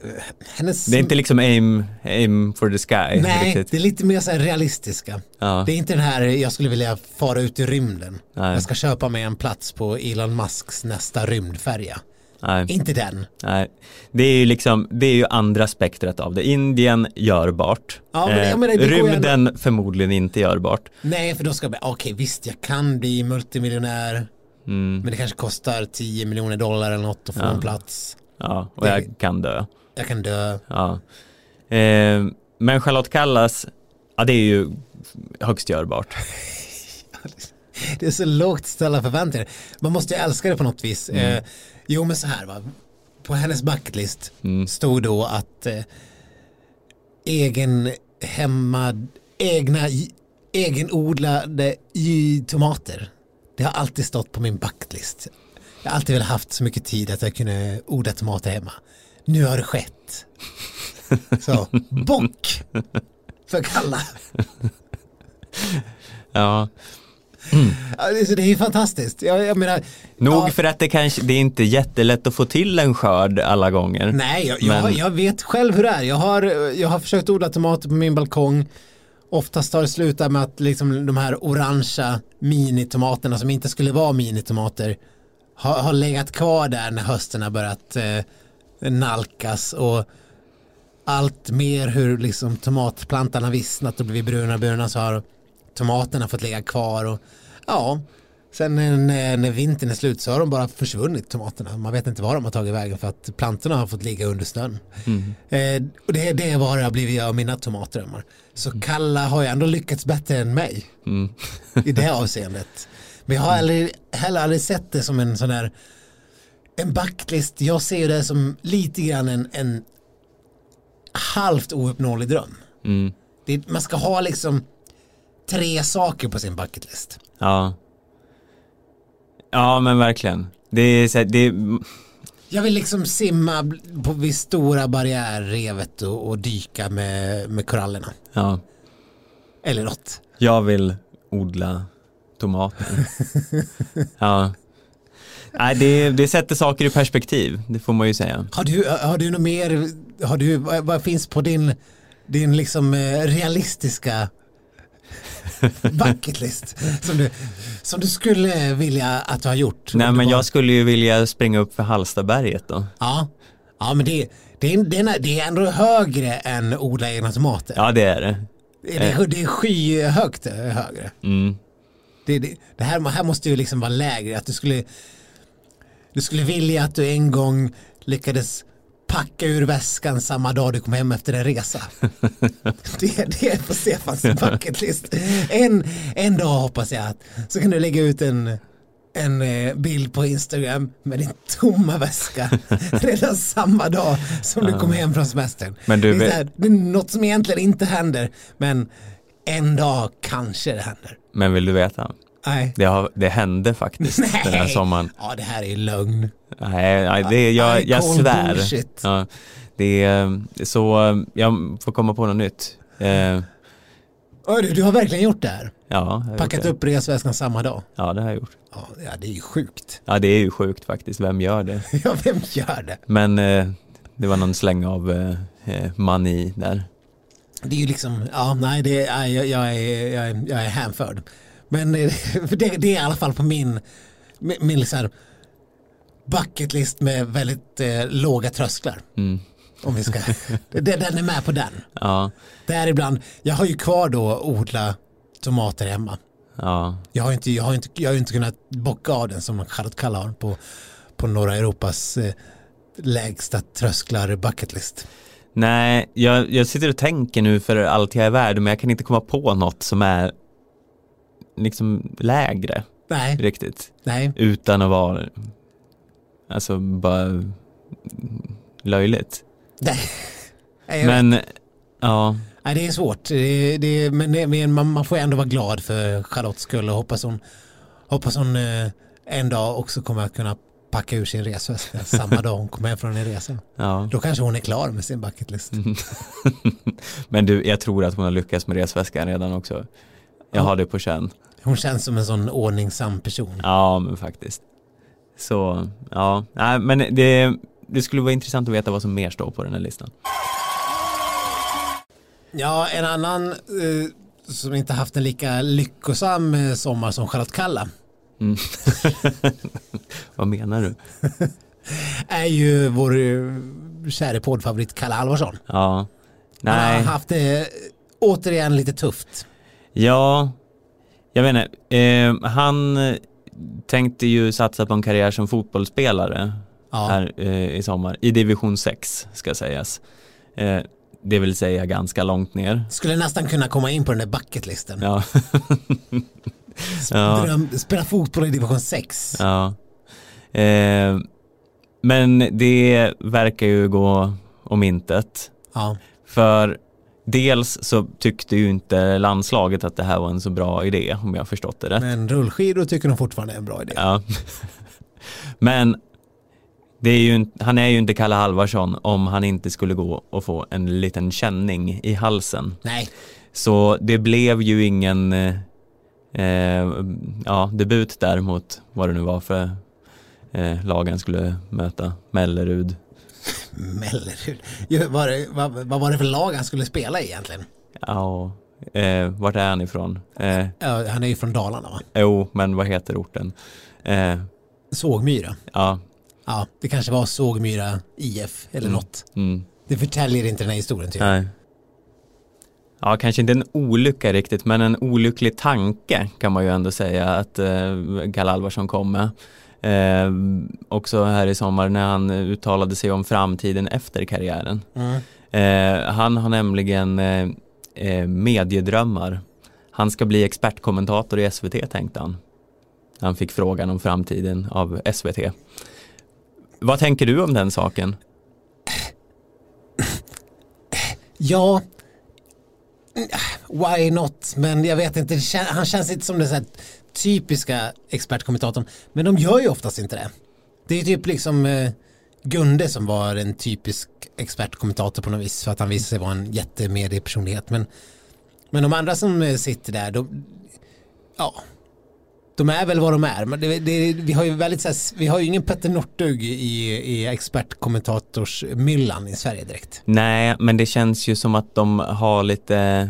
hennes... Det är inte liksom aim, aim for the sky Nej, riktigt. det är lite mer så här realistiska. Ja, Det är inte den här, jag skulle vilja fara ut i rymden. Nej. Jag ska köpa mig en plats på Elon Musks nästa rymdfärja. Nej. Inte den. Nej, det är ju liksom, det är ju andra spektrat av det. Indien görbart. Ja, men det- Eh, jag menar, det rymden förmodligen inte görbart. Nej, för då ska jag bara, okej visst jag kan bli multimiljonär. Mm, Men det kanske kostar 10 miljoner dollar eller något att få Ja. en plats. ja, och Det- jag kan dö. Jag kan dö. Ja. Eh, men Charlotte Kallas, ja det är ju högst görbart. Det är så lågt ställa förväntningar. Man måste ju älska det på något vis. Eh, jo men så här va. På hennes bucketlist Mm. stod då att eh, egen hemma, egna, egenodlade tomater. Det har alltid stått på min bucketlist. Jag har alltid velat haft så mycket tid att jag kunde odla tomater hemma. Nu har det skett. Så, bock för Kalla. Ja, Ja, det- så Det är ju fantastiskt. Jag, jag menar, nog ja, för att det kanske, det är inte jättelätt att få till en skörd alla gånger. Nej, jag, jag, Men- jag vet själv hur det är. Jag har, jag har försökt odla tomater på min balkong. Oftast har det slutat med att liksom de här orangea minitomaterna som inte skulle vara minitomater har, har legat kvar där när hösten har börjat eh, nalkas och allt mer hur liksom tomatplantan har vissnat och blivit bruna bruna så har tomaterna fått ligga kvar och ja, sen när, när vintern är slut så har de bara försvunnit tomaterna. Man vet inte var de har tagit vägen för att plantorna har fått ligga under snön. Eh, och det, det är vad det har blivit av mina tomatdrömmar. Så Kalla har ju ändå lyckats bättre än mig Mm. i det avseendet. Men jag har aldrig, heller aldrig sett det som en sån där en backlist. Jag ser det som lite grann en, en halvt ouppnåelig dröm. Mm. Det, man ska ha liksom tre saker på sin bucketlist. Ja. Ja men verkligen. Det är, så här, det är, Jag vill liksom simma på vid stora barriärrevet och, och dyka med, med korallerna. ja. Eller något. Jag vill odla tomater. ja. Nej, det, det sätter saker i perspektiv, det får man ju säga. Har du, har du något mer, har du, vad, vad finns på din, din liksom eh, realistiska bucketlist som du, som du skulle vilja att du har gjort? Nej men bara- jag skulle ju vilja springa upp för Hallstaberget då. Ja, ja men det, det, är, det, är, det är ändå högre än odla egna tomater. Ja det är det. Det, är, det är skyhögt eh, högre. Mm. Det, det, det här, här måste ju liksom vara lägre. Att du skulle, du skulle vilja att du en gång lyckades packa ur väskan samma dag du kom hem efter en resa. det, det är på Stefans bucketlist. En, en dag hoppas jag att så kan du lägga ut en en eh, bild på Instagram med din tomma väska redan samma dag som du kom hem från semestern. Men du det, är här, det är något som egentligen inte händer men en dag kanske det händer. Men vill du veta? Nej. Det, har, det hände faktiskt den här Nej. sommaren. Ja det här är lögn. Nej, nej det, jag, jag svär. bullshit. Ja, det är så, jag får komma på något nytt. Eh, du, du har verkligen gjort det här. ja, Packat upp resväskan samma dag. Ja, det har jag gjort. Ja, det är ju sjukt. Ja, det är ju sjukt faktiskt. Vem gör det? Ja, vem gör det? Men eh, det var någon släng av eh, eh, mani där. Det är ju liksom, ja nej, det är, jag, jag, är, jag, är, jag är hänförd. Men eh, det, det är i alla fall på min, min, så här bucketlist med väldigt eh, låga trösklar. Mm. Om vi ska, det, den är med på den. Ja, Däribland, jag har ju kvar då odla tomater hemma. ja, Jag har inte, jag har inte, jag har inte kunnat bocka av den som Charlotte Kalla har på, på norra Europas eh, lägsta trösklar bucketlist. Nej, jag, jag sitter och tänker nu för allt jag är värd, men jag kan inte komma på något som är liksom lägre Nej, riktigt. nej. Utan att vara, alltså bara löjligt. nej. Nej, jag vet. Men, ja, Nej, det är svårt, det, det, men, men man, man får ändå vara glad för Charlottes skull och hoppas hon, hoppas hon eh, en dag också kommer att kunna packa ur sin resväska samma dag hon kommer hem från en resa. ja. Då kanske hon är klar med sin bucketlist. Men du, jag tror att hon har lyckats med resväskan redan också. Jag Ja. har det på känn. Hon känns som en sån ordningsam person. Ja, men faktiskt. Så, ja, nej, men det, det skulle vara intressant att veta vad som mer står på den här listan. Ja, en annan eh, som inte haft en lika lyckosam eh, sommar som Charlotte Kalla Mm. vad menar du? är ju vår eh, käre poddfavorit Kalle Halvarsson. Ja, Han nej, har haft det eh, återigen lite tufft. ja, jag vet inte. Eh, han tänkte ju satsa på en karriär som fotbollsspelare Ja, här eh, i sommar, i division 6 ska sägas. Eh, det vill säga ganska långt ner. skulle nästan kunna komma in på den där bucketlisten. Ja, ja. Spela fotboll i division 6. ja. Eh, men det verkar ju gå om intet. Ja. För dels så tyckte ju inte landslaget att det här var en så bra idé om jag förstått det rätt. Men rullskidor tycker de fortfarande är en bra idé. Ja. Men det är ju, han är ju inte Kalle Halvarsson om han inte skulle gå och få en liten känning i halsen. Nej, Så det blev ju ingen eh, eh, ja, debut där mot vad det nu var för eh, lag han skulle möta, Mellerud. Mellerud. Vad, vad var det för lag han skulle spela i egentligen? Ja, eh, vart är han ifrån? Eh, Ja, han är ju från Dalarna va? jo, men vad heter orten? Eh, Sågmyra. ja, Ja, det kanske var Sågmyra IF eller något. mm, Det förtäljer inte den här historien typ. nej. Ja, kanske inte en olycka riktigt, men en olycklig tanke kan man ju ändå säga att eh, Kalle Alvarsson kom med. Eh, också här i sommar när han uttalade sig om framtiden efter karriären. Mm. Eh, han har nämligen eh, eh, mediedrömmar. Han ska bli expertkommentator i SVT tänkte han. Han fick frågan om framtiden av SVT. Vad tänker du om den saken? Ja, why not? Men jag vet inte, det han känns inte som den så här typiska expertkommentatorn. Men de gör ju oftast inte det. Det är typ liksom eh, Gunde som var en typisk expertkommentator på något vis för att han visade sig vara en jättemediepersonlighet. Men, men de andra som eh, sitter där, de, ja, de är väl vad de är. Men det, det, vi har ju väldigt här, vi har ju ingen Petter Northug i, i expertkommentatorsmyllan i Sverige direkt. Nej, men det känns ju som att de har lite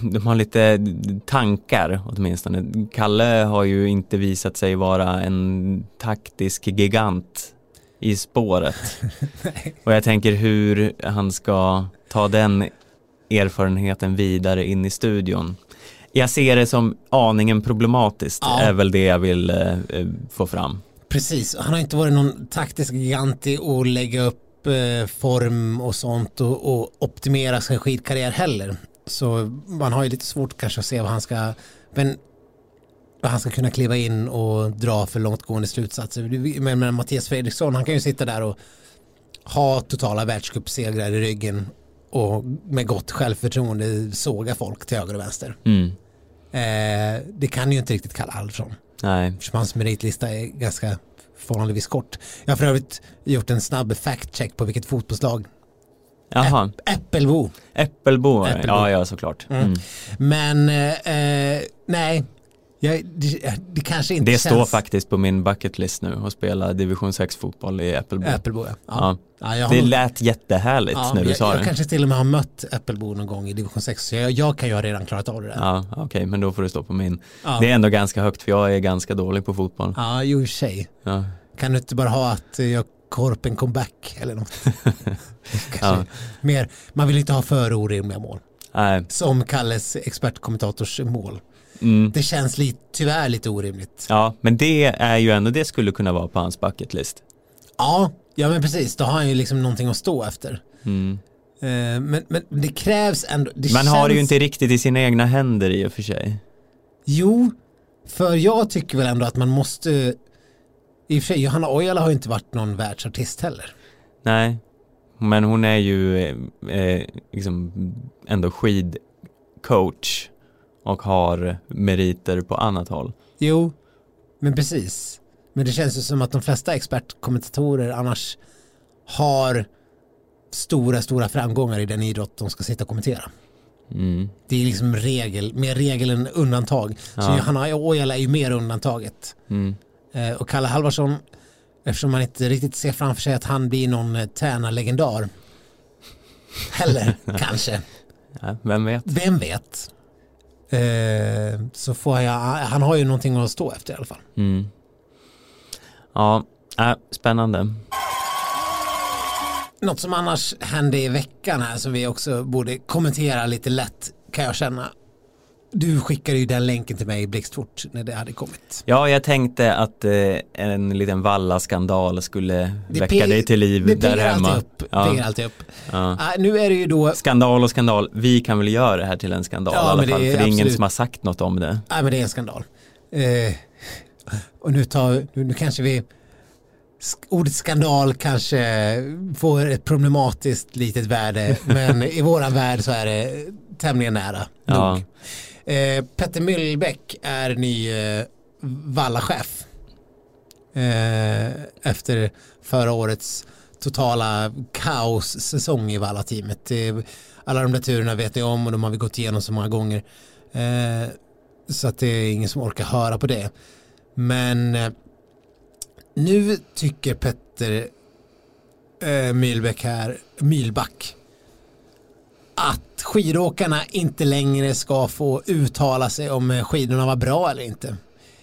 de har lite tankar åtminstone. Kalle har ju inte visat sig vara en taktisk gigant i spåret. Och jag tänker hur han ska ta den erfarenheten vidare in i studion. Jag ser det som aningen problematiskt, Ja. är väl det jag vill eh, eh, få fram. Precis, han har inte varit någon taktisk gigant i att lägga upp toppform och sånt och, och optimera sin skidkarriär heller. Så man har ju lite svårt kanske att se vad han ska, men vad han ska kunna kliva in och dra för långtgående slutsatser. Men, men Mattias Fredriksson, han kan ju sitta där och ha totala världscupsegrar i ryggen och med gott självförtroende såga folk till höger och vänster. Mm. Eh, det kan ju inte riktigt Kalle Alfsson. Nej. Eftersom hans meritlista är ganska förhållandevis kort. Jag har för övrigt gjort en snabb fact-check på vilket fotbollslag. Jaha. Äppelbo. Äppelbo. Äppelbo. Ja, ja såklart. Mm. Men eh, nej, jag, det, det kanske inte Det känns... står faktiskt på min bucket list nu att spela division 6 fotboll i Äppelbo. Äppelbo ja. ja. Ja. ja jag Det nog- lät jättehärligt när du jag, sa jag det. kanske till och med har mött Äppelbo någon gång i division 6 så jag, jag kan ju ha redan klarat av det där. Ja, okej, men då får det stå på min. Det är ändå ganska högt för jag är ganska dålig på fotboll. Ja, i och för sig. Kan du inte bara ha att eh, jag korpen comeback eller något? Ja. mer, man vill inte ha för orimliga mål. Nej. Som Kalles expertkommentators mål. Mm. Det känns lite, tyvärr lite orimligt. Ja, men det är ju ändå, det skulle kunna vara på hans bucket list. Ja, ja men precis. Då har han ju liksom någonting att stå efter. Mm. Eh, Men, men det krävs ändå. Det Man har det ju känns- inte riktigt i sina egna händer i och för sig. Jo, för jag tycker väl ändå att man måste. I och för sig, Johanna Ojala har ju inte varit någon världsartist heller. Nej, men hon är ju eh, eh, liksom ändå skidcoach och har meriter på annat håll. Jo, men precis. Men det känns ju som att de flesta expertkommentatorer annars har stora, stora framgångar i den idrott de ska sitta och kommentera. Mm. Det är liksom regel, mer regel än undantag. Så Ja. Johanna Ojala är ju mer undantaget. Mm. Eh, och Kalle Halvarsson, eftersom man inte riktigt ser framför sig att han blir någon eh, Tärna-legendar. Heller, kanske. Ja, vem vet? Vem vet? Eh, så får jag, han har ju någonting att stå efter i alla fall. Mm. Ja, äh, spännande. Något som annars hände i veckan här som vi också borde kommentera lite lätt kan jag känna. Du skickade ju den länken till mig blixtfort när det hade kommit. Ja, jag tänkte att eh, en liten valla-skandal skulle Det väcka dig till liv Det där hemma. alltid upp. Ja, Piggar alltid upp. ja. Ah, nu är det ju då Skandal och skandal, vi kan väl göra det här till en skandal Ja, i alla men det fall, är för det är ingen som har sagt något om det. Nej men det är en skandal. Eh, och nu, tar, nu, nu kanske vi, ordet skandal kanske får ett problematiskt litet värde men i våran värld så är det tämligen nära Ja. nog. Eh, Petter Myllbäck är ny eh, vallachef eh, efter förra årets totala kaossäsong i Valla-teamet. Alla de där turerna vet ni om och de har vi gått igenom så många gånger. Eh, så att det är ingen som orkar höra på det. Men eh, nu tycker Petter eh, Mylbäck här, Mylback att skidåkarna inte längre ska få uttala sig om eh, skidorna var bra eller inte.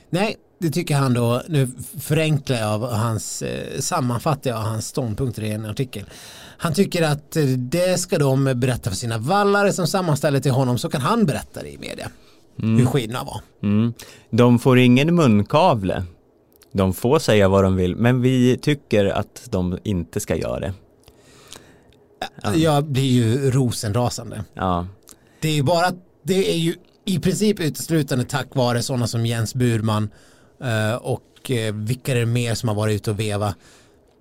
Nej, det tycker han då, nu förenklar jag av hans, eh, sammanfattar jag hans ståndpunkter i en artikel. Han tycker att eh, det ska de berätta för sina vallare som sammanställer till honom så kan han berätta det i media. Hur skidorna var. Mm. De får ingen munkavle. De får säga vad de vill, men vi tycker att de inte ska göra det. Jag blir ju rosenrasande. Ja, Det är ju bara, det är ju i princip uteslutande tack vare sådana som Jens Burman eh, och eh, vilka är det mer som har varit ute och veva.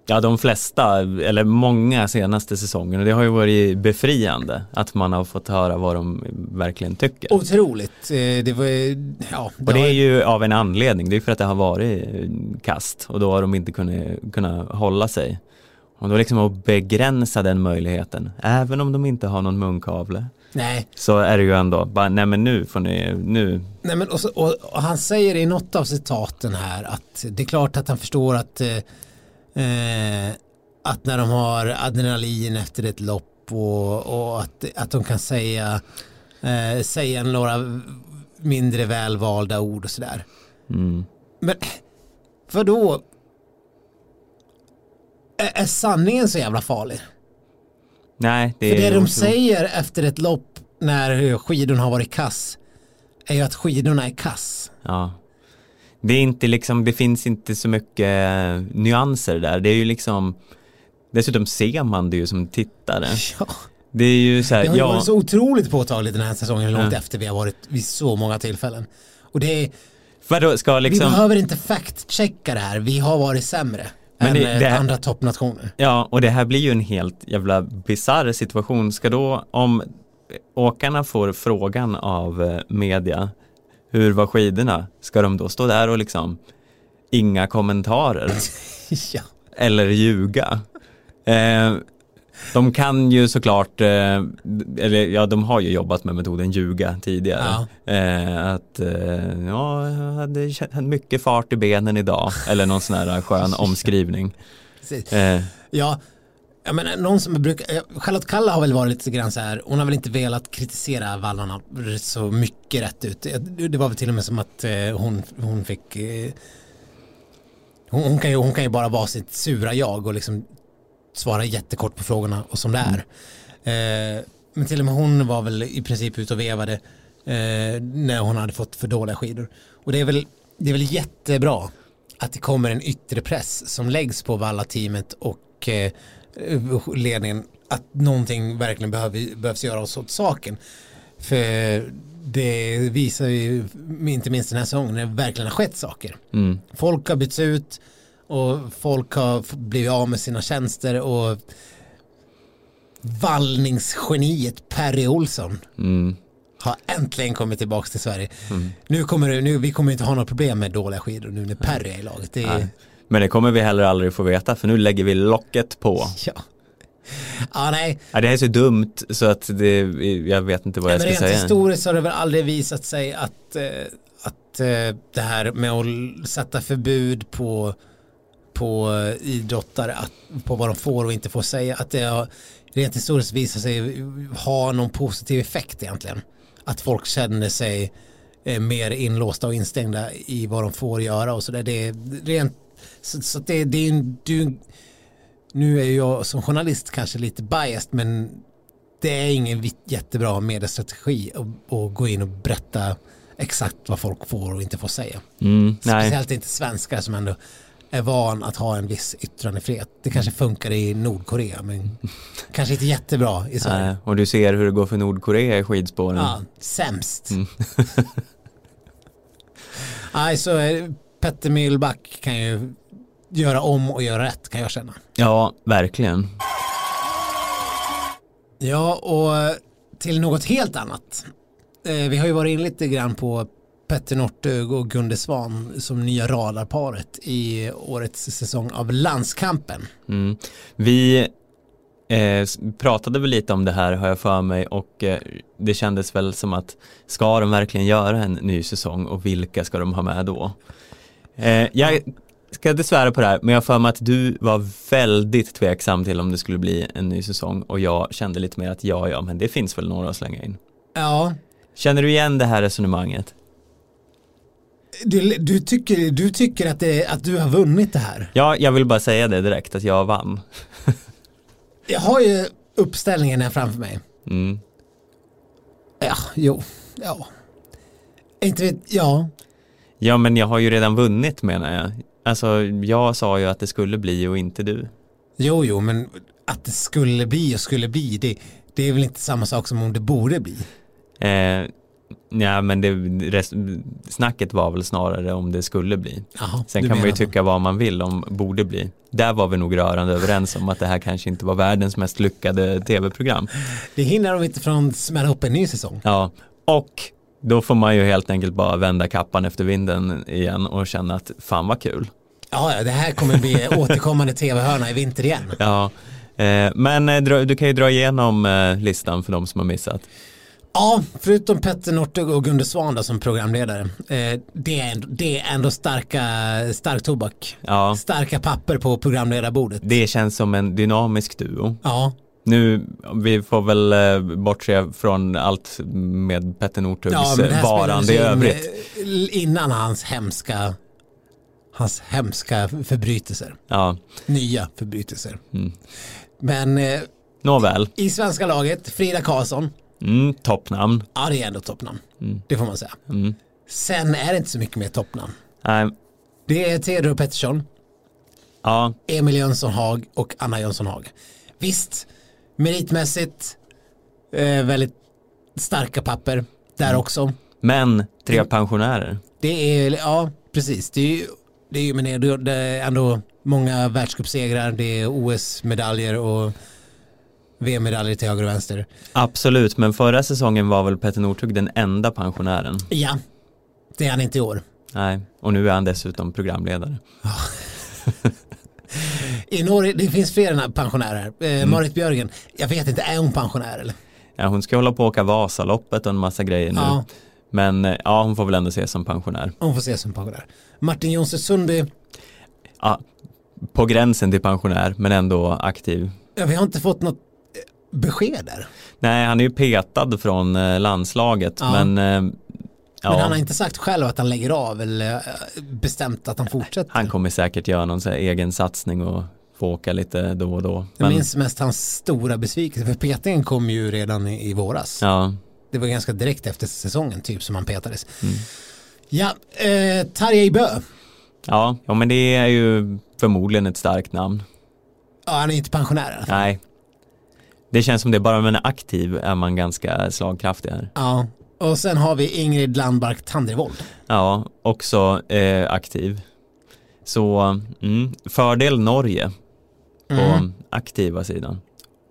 ja de flesta, eller många senaste säsongerna, det har ju varit befriande att man har fått höra vad de verkligen tycker. Otroligt. Eh, det var, ja, Och det har- är ju av en anledning, det är för att det har varit kast och då har de inte kunnat, kunnat hålla sig. Och då liksom att begränsa den möjligheten, även om de inte har någon munkavle, Nej, så är det ju ändå, bara, nej men nu får ni, nu, Nej, men och, så, och, och han säger i något av citaten här att det är klart att han förstår att, eh, eh, att när de har adrenalin efter ett lopp och, och att, att de kan säga, eh, säga några mindre välvalda ord och sådär. mm, Men för då är, är sanningen så jävla farlig? nej det För det är de säger efter ett lopp när skidorna har varit kass är ju att skidorna är kass. Ja. Det är inte liksom, det finns inte så mycket eh, nyanser där. Det är ju liksom Dessutom ser man det ju som tittare. Ja. Det är ju så här, Det har ju ja, varit så otroligt påtagligt den här säsongen långt Ja. efter vi har varit vid så många tillfällen. Och det är, vadå, ska vi liksom, behöver inte fact-checka det här, vi har varit sämre Men än det- här- andra toppnationer. ja, och det här blir ju en helt jävla bizarr situation. Ska då, om åkarna får frågan av eh, media, hur var skidorna? Ska de då stå där och liksom, inga kommentarer? ja. eller ljuga. Eh, de kan ju såklart, eh, eller ja de har ju jobbat med metoden ljuga tidigare. Eh, att eh, ja, jag hade, mycket fart i benen idag, eller någon sån här skön omskrivning. Precis. Eh, Ja, jag menar någon som brukar, eh, Charlotte Kalla har väl varit lite grann så här, hon har väl inte velat kritisera vallarna så mycket rätt ut. Det det var väl till och med som att eh, hon, hon fick, eh, hon, hon, kan ju, hon kan ju bara vara sitt sura jag och liksom svara jättekort på frågorna och som det är. Eh, men till och med hon var väl i princip ute och vevade eh, när hon hade fått för dåliga skidor. Och det är väl, det är väl jättebra att det kommer en yttre press som läggs på Valla-teamet och eh, ledningen att någonting verkligen behöver, behövs göras åt saken. För det visar ju, inte minst den här säsongen, när det verkligen har skett saker. mm, Folk har bytts ut och folk har blivit av med sina tjänster och vallningsgeniet Perry Olsson mm, har äntligen kommit tillbaka till Sverige. Nu kommer det, nu, vi kommer inte ha några problem med dåliga skidor nu när Perry är i laget. Det är, nej. Men det kommer vi heller aldrig få veta för nu lägger vi locket på. ja. ja, nej, Ja, det här är så dumt så att det, jag vet inte vad jag men ska rent säga. historiskt har det väl aldrig visat sig att, eh, att eh, det här med att sätta förbud på, på eh, idrottare att, på vad de får och inte får säga att det har rent historiskt visat sig ha någon positiv effekt egentligen. Att folk känner sig eh, mer inlåsta och instängda i vad de får göra och sådär. Det är rent så, så det, det är du, nu är jag som journalist kanske lite biased men det är ingen jättebra mediestrategi att, att gå in och berätta exakt vad folk får och inte får säga. Mm, nej. Speciellt inte svenskar som ändå är van att ha en viss yttrandefrihet. Det kanske funkar i Nordkorea men kanske inte jättebra i Sverige. Nej, och du ser hur det går för Nordkorea i skidspåren. Ja, sämst. Mm. Nej, så eh, Petter Mühlback kan ju göra om och göra rätt kan jag känna. ja verkligen. Ja, och eh, till något helt annat. Eh, Vi har ju varit in lite grann på Petter Northug och Gunde Svan som nya radarparet i årets säsong av Landskampen. Mm. Vi eh, pratade väl lite om det här har jag för mig och eh, det kändes väl som att ska de verkligen göra en ny säsong och vilka ska de ha med då? Eh, jag ska svära på det här men jag för mig att du var väldigt tveksam till om det skulle bli en ny säsong och jag kände lite mer att ja, ja, men det finns väl några att slänga in. Ja, Känner du igen det här resonemanget? Du, du, tycker, du tycker att, det, att du har vunnit det här. Ja, jag vill bara säga det direkt att jag vann. Jag har ju uppställningen här framför mig. Mm. Ja, jo, ja. Inte vet, ja. Ja, men jag har ju redan vunnit menar jag. Alltså, jag sa ju att det skulle bli och inte du. Jo, jo, men att det skulle bli och skulle bli, det, det är väl inte samma sak som om det borde bli. Eh, ja, men det, snacket var väl snarare om det skulle bli. Jaha, Sen kan man ju tycka vad man vill om borde bli. Där var vi nog rörande överens om att det här kanske inte var världens mest lyckade tv-program. Det hindrar dem inte från att smälla upp en ny säsong. Ja, och då får man ju helt enkelt bara vända kappan efter vinden igen och känna att fan vad kul. Ja, det här kommer bli återkommande tv-hörna i vinter igen. Ja, eh, men eh, du kan ju dra igenom eh, listan för de som har missat. Ja, förutom Petter Northug och Gunde Svan som programledare. Eh, det, är ändå, det är ändå starka, stark tobak. Ja, Starka papper på programledarbordet. det känns som en dynamisk duo. Ja, Nu, vi får väl eh, bortse från allt med Petter Northugs ja varande i övrigt. eh, innan hans hemska, hans hemska förbrytelser. Ja, Nya förbrytelser. Mm. Men eh, nåväl. i svenska laget, Frida Karlsson. Mm, toppnamn. Ja, det är ändå toppnamn. Mm. Det får man säga. Mm. Sen är det inte så mycket mer toppnamn. Nej, Det är Theodor Pettersson. Ja, Emil Jönsson Haag och Anna Jönsson Haag. Visst, meritmässigt eh, väldigt starka papper där också. men tre pensionärer. Det är, ja precis, det är ju, det är men det är ändå många världscupsegrar, det är OS-medaljer och VM-medaljer till höger och vänster. Absolut, men förra säsongen var väl Petter Northug den enda pensionären. Ja, det är han inte i år. Nej, och nu är han dessutom programledare. I Norge, det finns fler pensionärer. Eh, Mm. Marit Björgen, jag vet inte, är hon pensionär eller? Ja, hon ska hålla på och åka Vasaloppet och en massa grejer nu. Ja. Men eh, ja, hon får väl ändå ses som pensionär. Hon får ses som pensionär. Martin Jonsson Sundby, Ja, på gränsen till pensionär, men ändå aktiv. ja, vi har inte fått något besked där. Nej, han är ju petad från eh, landslaget, Ja. men eh, ja, Men han har inte sagt själv att han lägger av eller eh, bestämt att han fortsätter. han kommer säkert göra någon egen satsning och få åka lite då och då. Jag Men, minns mest hans stora besvikelse, för petningen kom ju redan i, i våras. ja, Det var ganska direkt efter säsongen typ som han petades. Mm. Ja, eh, Tarjei Bö. ja, ja, men det är ju förmodligen ett starkt namn. Ja, han är inte pensionär i alla fall. Nej, det känns som det, bara man är aktiv är man ganska slagkraftig här. Ja, och sen har vi Ingrid Landmark Tandrevold. Ja, också eh, aktiv. Så mm, fördel Norge på Mm. aktiva sidan.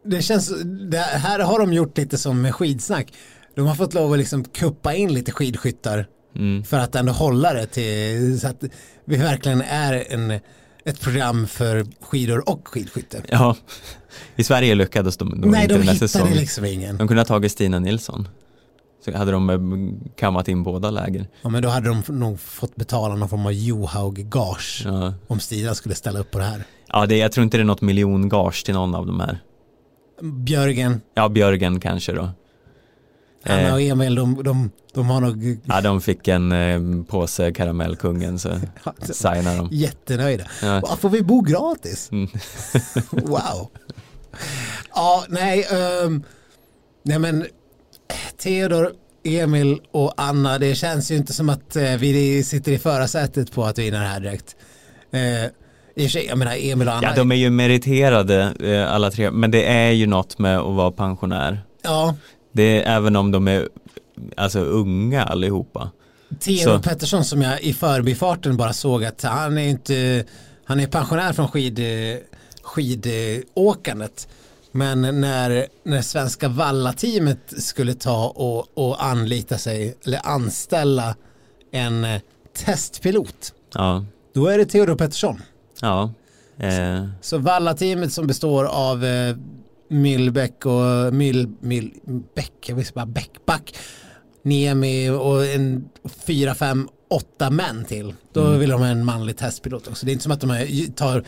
Det känns, det här har de gjort lite som med skidsnack. De har fått lov att liksom kuppa in lite skidskyttar Mm. för att ändå hålla det till så att vi verkligen är en, ett program för skidor och skidskytte. Ja, i Sverige lyckades de då Nej, inte de den här säsongen. liksom ingen. De kunde ha tagit Stina Nilsson. Så hade de eh, kammat in båda läger. Ja, men då hade de nog fått betala någon form av Johaug-gage Ja, om Stina skulle ställa upp på det här. ja det, jag tror inte det är något miljongage till någon av de här. Björgen, Ja, Björgen kanske då. Anna Eh, och Emil, de, de, de har nog ja, de fick en eh, påse karamellkungen så signar de. jättenöjda. Ja. Får vi bo gratis? Mm. wow. Ja, nej, ehm, nej men Theodor, Emil och Anna, det känns ju inte som att eh, vi sitter i förarsätet på att vinna det här direkt. Eh, I sig, jag menar Emil och Anna. Ja, de är ju meriterade eh, alla tre, men det är ju något med att vara pensionär. ja Det är även om de är alltså unga allihopa. Theodor Pettersson som jag i förbifarten bara såg att han är inte, han är pensionär från skid, skidåkandet. Men när, när svenska vallateamet skulle ta och, och anlita sig eller anställa en eh, testpilot, Ja, då är det Theodor Pettersson. ja. Eh, Så vallateamet som består av eh, Myllbäck och Myll, Myll, Bäck, jag vill bara Bäckback, Niemi och en fyra, fem, åtta män till. Då vill de ha en manlig testpilot också. Det är inte som att de tar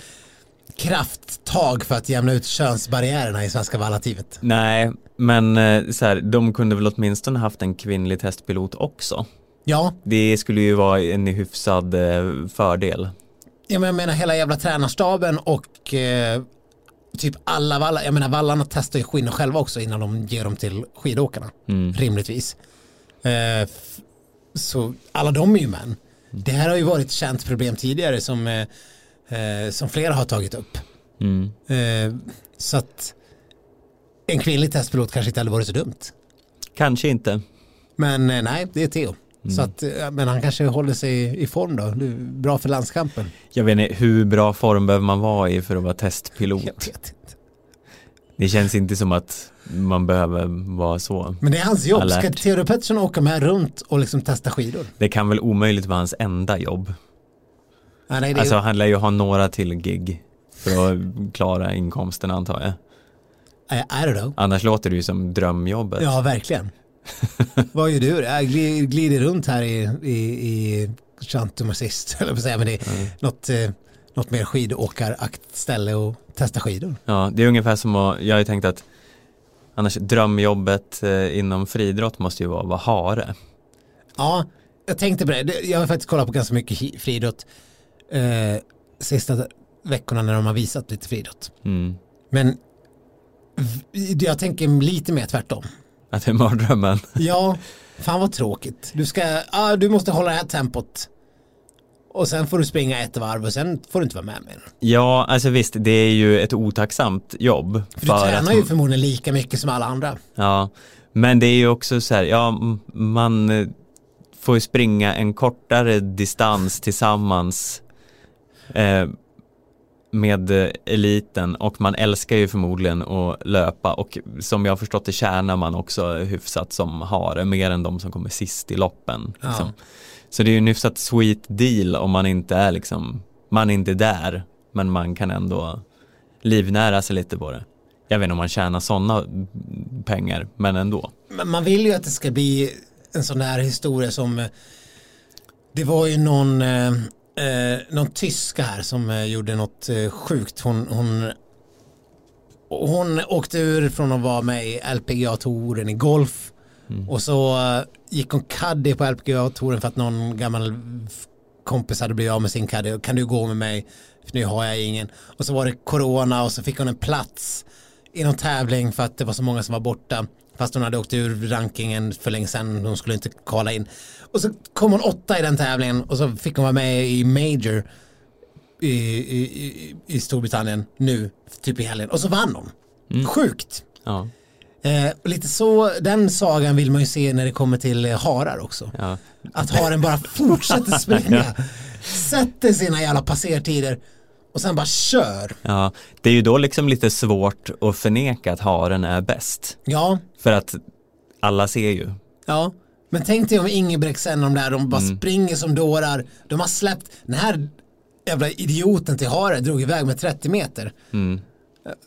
krafttag för att jämna ut könsbarriärerna i svenska vallateamet. nej, men eh, så här, de kunde väl åtminstone haft en kvinnlig testpilot också. Ja, Det skulle ju vara en hyfsad eh, fördel. jag menar- jag menar hela jävla tränarstaben och eh, typ alla vallar, jag menar vallarna testar ju skinn själva också innan de ger dem till skidåkarna. Mm. rimligtvis. Eh, så alla de är ju män. Det här har ju varit ett känt problem tidigare som, eh, eh, som flera har tagit upp. Mm. Eh, så att en kvinnlig testpilot kanske inte hade varit så dumt. Kanske inte. Men eh, nej, det är Theo. Så att, eh, men han kanske håller sig i form då. Bra för landskampen. Jag vet inte, hur bra form behöver man vara i för att vara testpilot? Jag vet inte. Det känns inte som att man behöver vara så. Men det är hans jobb. Ska Alert. Theodor Pettersson åka med runt och liksom testa skidor? Det kan väl omöjligt vara hans enda jobb. Ja, nej, det Alltså han lär ju ha några till gig för att klara inkomsten antar jag. I, I don't know. Annars låter det ju som drömjobbet. Ja, verkligen. Vad gör du? Jag gli- glider runt här i, i, i Chantum Assist, eller säga, men det är något, eh, något mer skidåkarakt ställe och testa skidor. Ja, det är ungefär som att, jag har ju tänkt att annars drömjobbet eh, inom friidrott måste ju vara att vara hare. Ja, jag tänkte på det. Jag har faktiskt kollat på ganska mycket friidrott eh, sista veckorna när de har visat lite friidrott. Mm. Men jag tänker lite mer tvärtom. Att det är mardrömmen. Ja, fan vad tråkigt. Du, ska, ah, du måste hålla det här tempot. och sen får du springa ett varv och sen får du inte vara med mer. Ja, alltså visst, det är ju ett otacksamt jobb. För du tränar att, ju förmodligen lika mycket som alla andra. Ja, men det är ju också så här, ja, man eh, får ju springa en kortare distans tillsammans eh, med eh, eliten och man älskar ju förmodligen att löpa och som jag har förstått det tjänar man också hyfsat som har det, mer än de som kommer sist i loppen. Ja. Liksom. Så det är ju en hyfsat sweet deal om man inte är liksom, man är inte där, men man kan ändå livnära sig lite på det. Jag vet inte om man tjänar sådana pengar, men ändå. Men man vill ju att det ska bli en sån här historia som eh, det var ju någon eh, någon tyska här som eh, gjorde något eh, sjukt. Hon, hon hon åkte ur från att vara med i LPGA-touren i golf. Och så eh, gick hon caddy på LPGA-touren för att någon gammal kompis hade blivit av med sin caddy. Kan du gå med mig? För nu har jag ingen. Och så var det corona och så fick hon en plats i någon tävling för att det var så många som var borta fast hon hade åkt ur rankingen för länge sedan hon skulle inte kvala in. Och så kom hon åtta i den tävlingen och så fick hon vara med i Major i, i, i, Storbritannien nu typ i helgen. Och så vann hon. Sjukt. Ja, Eh, och lite så, den sagan vill man ju se när det kommer till eh, harar också. ja. Att haren bara fortsätter springa, sätter sina jävla passertider och sen bara kör. ja. Det är ju då liksom lite svårt att förneka att haren är bäst. Ja, För att alla ser ju. ja. Men tänk dig om Ingebrigtsen och de där, de bara springer som dårar. De har släppt, den här jävla idioten till hare drog iväg med 30 meter. Mm.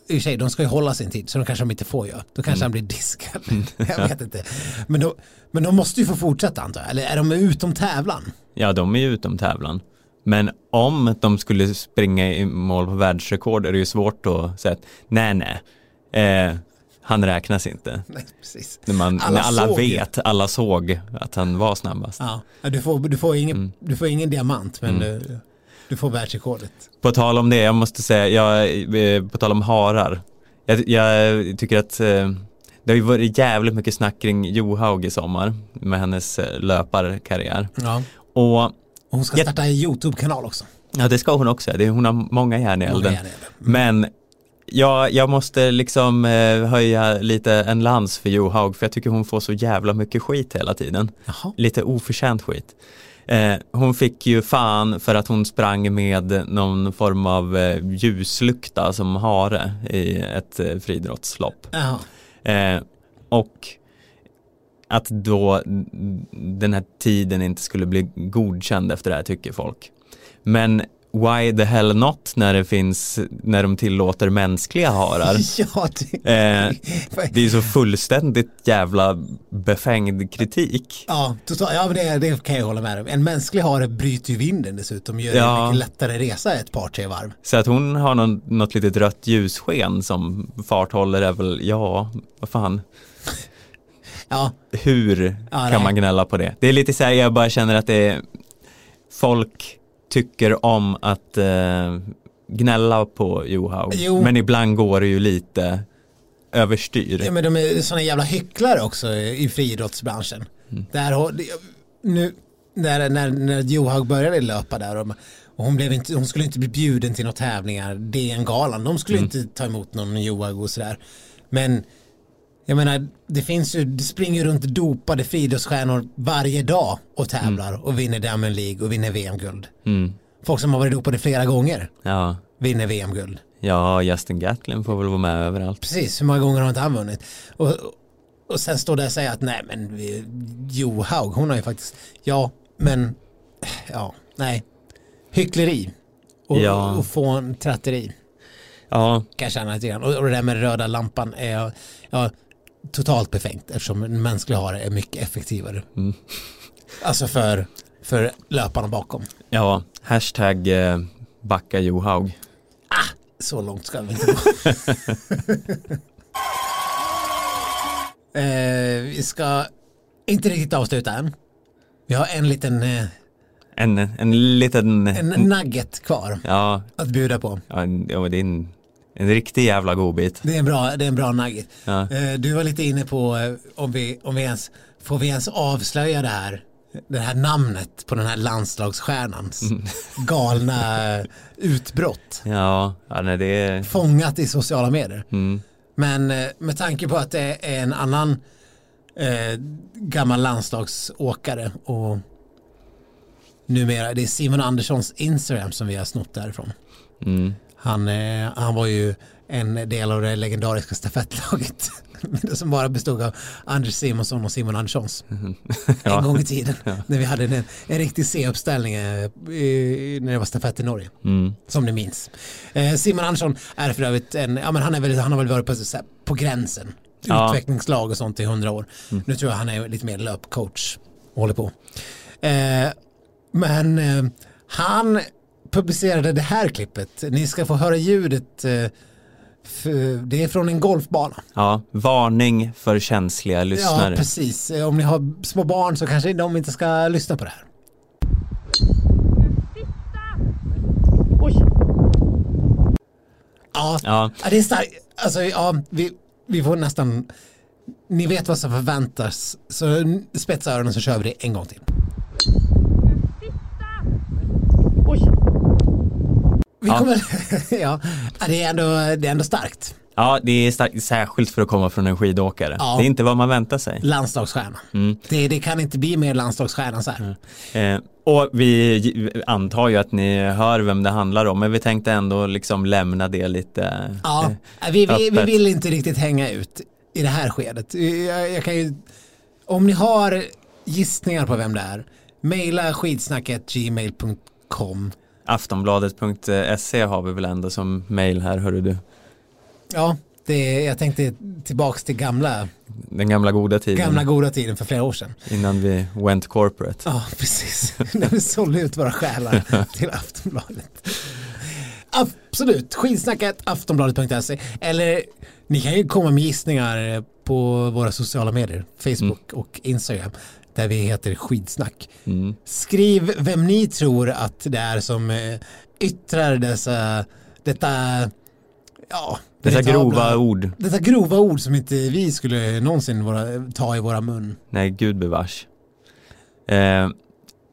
I och för sig, de ska ju hålla sin tid, så de kanske de inte får göra. Då kanske han blir diskad. jag vet inte. Men, då, men de måste ju få fortsätta antar jag. Eller är de utom tävlan? Ja, de är ju utom tävlan. Men om de skulle springa i mål på världsrekord är det ju svårt att säga att nej, nej, eh, han räknas inte. Nej, precis. När, man, Alla när alla vet, alla såg att han var snabbast. Ja, du, får, du, får ingen, Mm. du får ingen diamant men du, du får världsrekordet. På tal om det, jag måste säga, jag, eh, på tal om harar. Jag, jag tycker att eh, det har ju varit jävligt mycket snack kring Johaug i sommar med hennes eh, löparkarriär. Ja. Och Och hon ska starta en YouTube-kanal också. ja, det ska hon också. Det, hon har många järn i elden. elden. Men ja, jag måste liksom eh, höja lite en lans för Johaug för jag tycker hon får så jävla mycket skit hela tiden. Jaha. Lite oförtjänt skit. Eh, hon fick ju fan för att hon sprang med någon form av eh, ljuslykta som hare i ett eh, friidrottslopp. Och att då den här tiden inte skulle bli godkänd efter det här tycker folk. Men why the hell not när det finns, när de tillåter mänskliga harar? Ja, det, Eh, det är så fullständigt jävla befängd kritik. ja, total, ja det, det kan jag hålla med om. En mänsklig hare bryter ju vinden dessutom. Gör Ja. det mycket lättare resa ett par, tre varv. Så att hon har någon, något litet rött ljussken som farthåller är väl, ja, vad fan, Ja, hur Ja, kan man gnälla på det? Det är lite så här, jag bara känner att det är, folk tycker om att eh, gnälla på Johaug, Jo. men ibland går det ju lite överstyr. ja men de är sådana jävla hycklare också i friidrottsbranschen. Mm. Där, nu, när, när, när Johaug började löpa där och, och hon, blev inte, hon skulle inte bli bjuden till några tävlingar, DN-galan, de skulle Mm. inte ta emot någon Johaug och sådär. Men jag menar, det finns ju, det springer runt dopade friidrottsstjärnor varje dag och tävlar och vinner Diamond League och vinner VM-guld. Mm. Folk som har varit dopade flera gånger Ja. vinner VM-guld. ja, Justin Gatlin får väl vara med överallt. Precis, hur många gånger har inte han vunnit? Och, och sen står det och säger att nej men Johaug, hon har ju faktiskt, ja men, ja, nej, hyckleri och, Ja. och få en tratteri Ja, kan jag känna lite grann. Och, och det där med röda lampan är ja, totalt befängt eftersom en mänsklig hare är mycket effektivare. Mm. Alltså för, för löparna bakom. ja, hashtag eh, backa Johaug. Så långt ska vi inte gå. eh, vi ska inte riktigt avsluta än. Vi har en liten eh, En, en liten, en nugget kvar ja, att bjuda på. ja det är en, en riktig jävla godbit. Det är en bra, det är en bra nugget. Ja. Eh, du var lite inne på eh, om vi, om vi ens, får vi ens avslöja det här det här namnet på den här landslagsstjärnans Mm. galna utbrott. Ja, ja nej, det är... Fångat i sociala medier. Mm. Men eh, med tanke på att det är en annan eh, gammal landslagsåkare och numera det är Simon Anderssons Instagram som vi har snott därifrån. Mm. Han, eh, han var ju en del av det legendariska stafettlaget som bara bestod av Anders Simonsson och Simon Anderssons Ja. en gång i tiden när vi hade en, en riktig C-uppställning eh, när det var stafett i Norge Mm. som ni minns. Eh, Simon Andersson är för övrigt en, ja men han, är väl, han har väl varit på, här, på gränsen, Ja. utvecklingslag och sånt i hundra år. Nu tror jag han är lite mer löpcoach och håller på. Eh, men eh, han publicerade det här klippet, ni ska få höra ljudet, eh, det är från en golfbana. ja, varning för känsliga Ja, lyssnare. precis. Eh, Om ni har små barn så kanske de inte ska lyssna på det här. Ja, Ja, Ja, det är starkt. Alltså, ja, vi, vi får nästan... Ni vet vad som förväntas. Så spetsa öronen så kör vi det en gång till. Vi kommer... ja, det är, ändå, det är ändå starkt. ja, det är starkt, särskilt för att komma från en skidåkare. Ja. Det är inte vad man väntar sig. Landslagsstjärna. Mm. Det, det kan inte bli mer landslagsstjärna så här. Eh, och vi antar ju att ni hör vem det handlar om, men vi tänkte ändå liksom lämna det lite. Ja, eh, vi, vi, vi vill inte riktigt hänga ut i det här skedet. Jag, jag kan ju, om ni har gissningar på vem det är, mejla skidsnacket gmail.com. Aftonbladet.se har vi väl ändå som mail här, hörru du. Ja, det, jag tänkte tillbaks till gamla, Den gamla goda tiden. gamla goda tiden för flera år sedan. Innan vi went corporate. Ja, precis. När vi sålde ut våra själar till Aftonbladet. Absolut, skidsnacket aftonbladet.se eller ni kan ju komma med gissningar på våra sociala medier, Facebook och Instagram där vi heter skidsnack. Mm. Skriv vem ni tror att det är som eh, yttrar dessa, detta, ja, Dessa grova ord. Detta grova ord som inte vi skulle någonsin våra, ta i våra mun. Nej, gud bevars. Eh,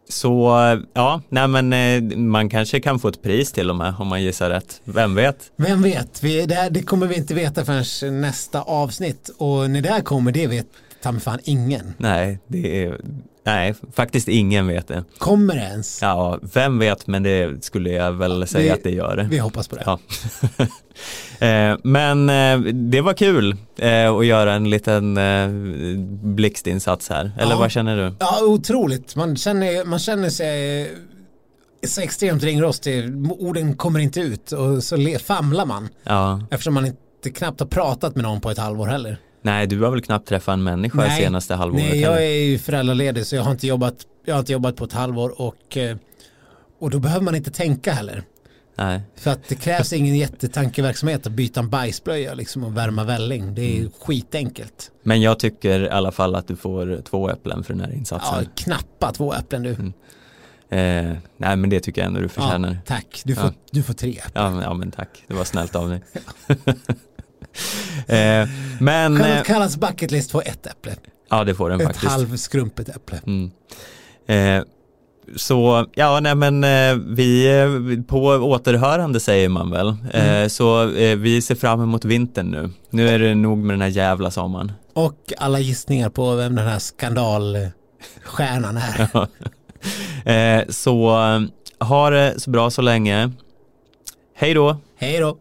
så ja, nej men eh, man kanske kan få ett pris till och med om man gissar rätt. Vem vet? Vem vet, vi, det, här, det kommer vi inte veta förrän nästa avsnitt och när det här kommer det vet ta mig fan ingen. Nej, det är, nej, faktiskt ingen vet det. Kommer det ens? Ja, vem vet, men det skulle jag väl säga vi- att det gör det. Vi hoppas på det. Ja. eh, men eh, det var kul eh, att göra en liten eh, blixtinsats här. Eller Ja. vad känner du? Ja, otroligt. Man känner, man känner sig så extremt ringrostig. Orden kommer inte ut och så famlar man Ja. eftersom man inte knappt har pratat med någon på ett halvår heller. Nej, du har väl knappt träffat en människa det senaste halvåret? Nej, jag är ju föräldraledig så jag har inte jobbat, jag har inte jobbat på ett halvår och, eh, och då behöver man inte tänka heller. Nej. För att det krävs ingen jättetankeverksamhet att byta en bajsblöja liksom och värma välling. Det är Mm. skitenkelt. Men jag tycker i alla fall att du får två äpplen för den här Ja, insatsen. knappa två äpplen du. Eh, nej, men det tycker jag ändå du Ja, förtjänar. tack, du får, Ja. du får tre. Ja, men, ja, men tack. Det var snällt av dig. eh, men, eh, Charlotte Kallas bucketlist får ett äpple. ja det får den Ett faktiskt. halvskrumpet äpple. Mm. Eh, så ja, nej men eh, vi eh, på återhörande säger man väl. Eh, Mm. så eh, vi ser fram emot vintern nu. Nu är det nog med den här jävla sommaren. Och alla gissningar på vem den här skandalstjärnan är. Eh, så eh, ha det så bra så länge. Hej då! Hej då!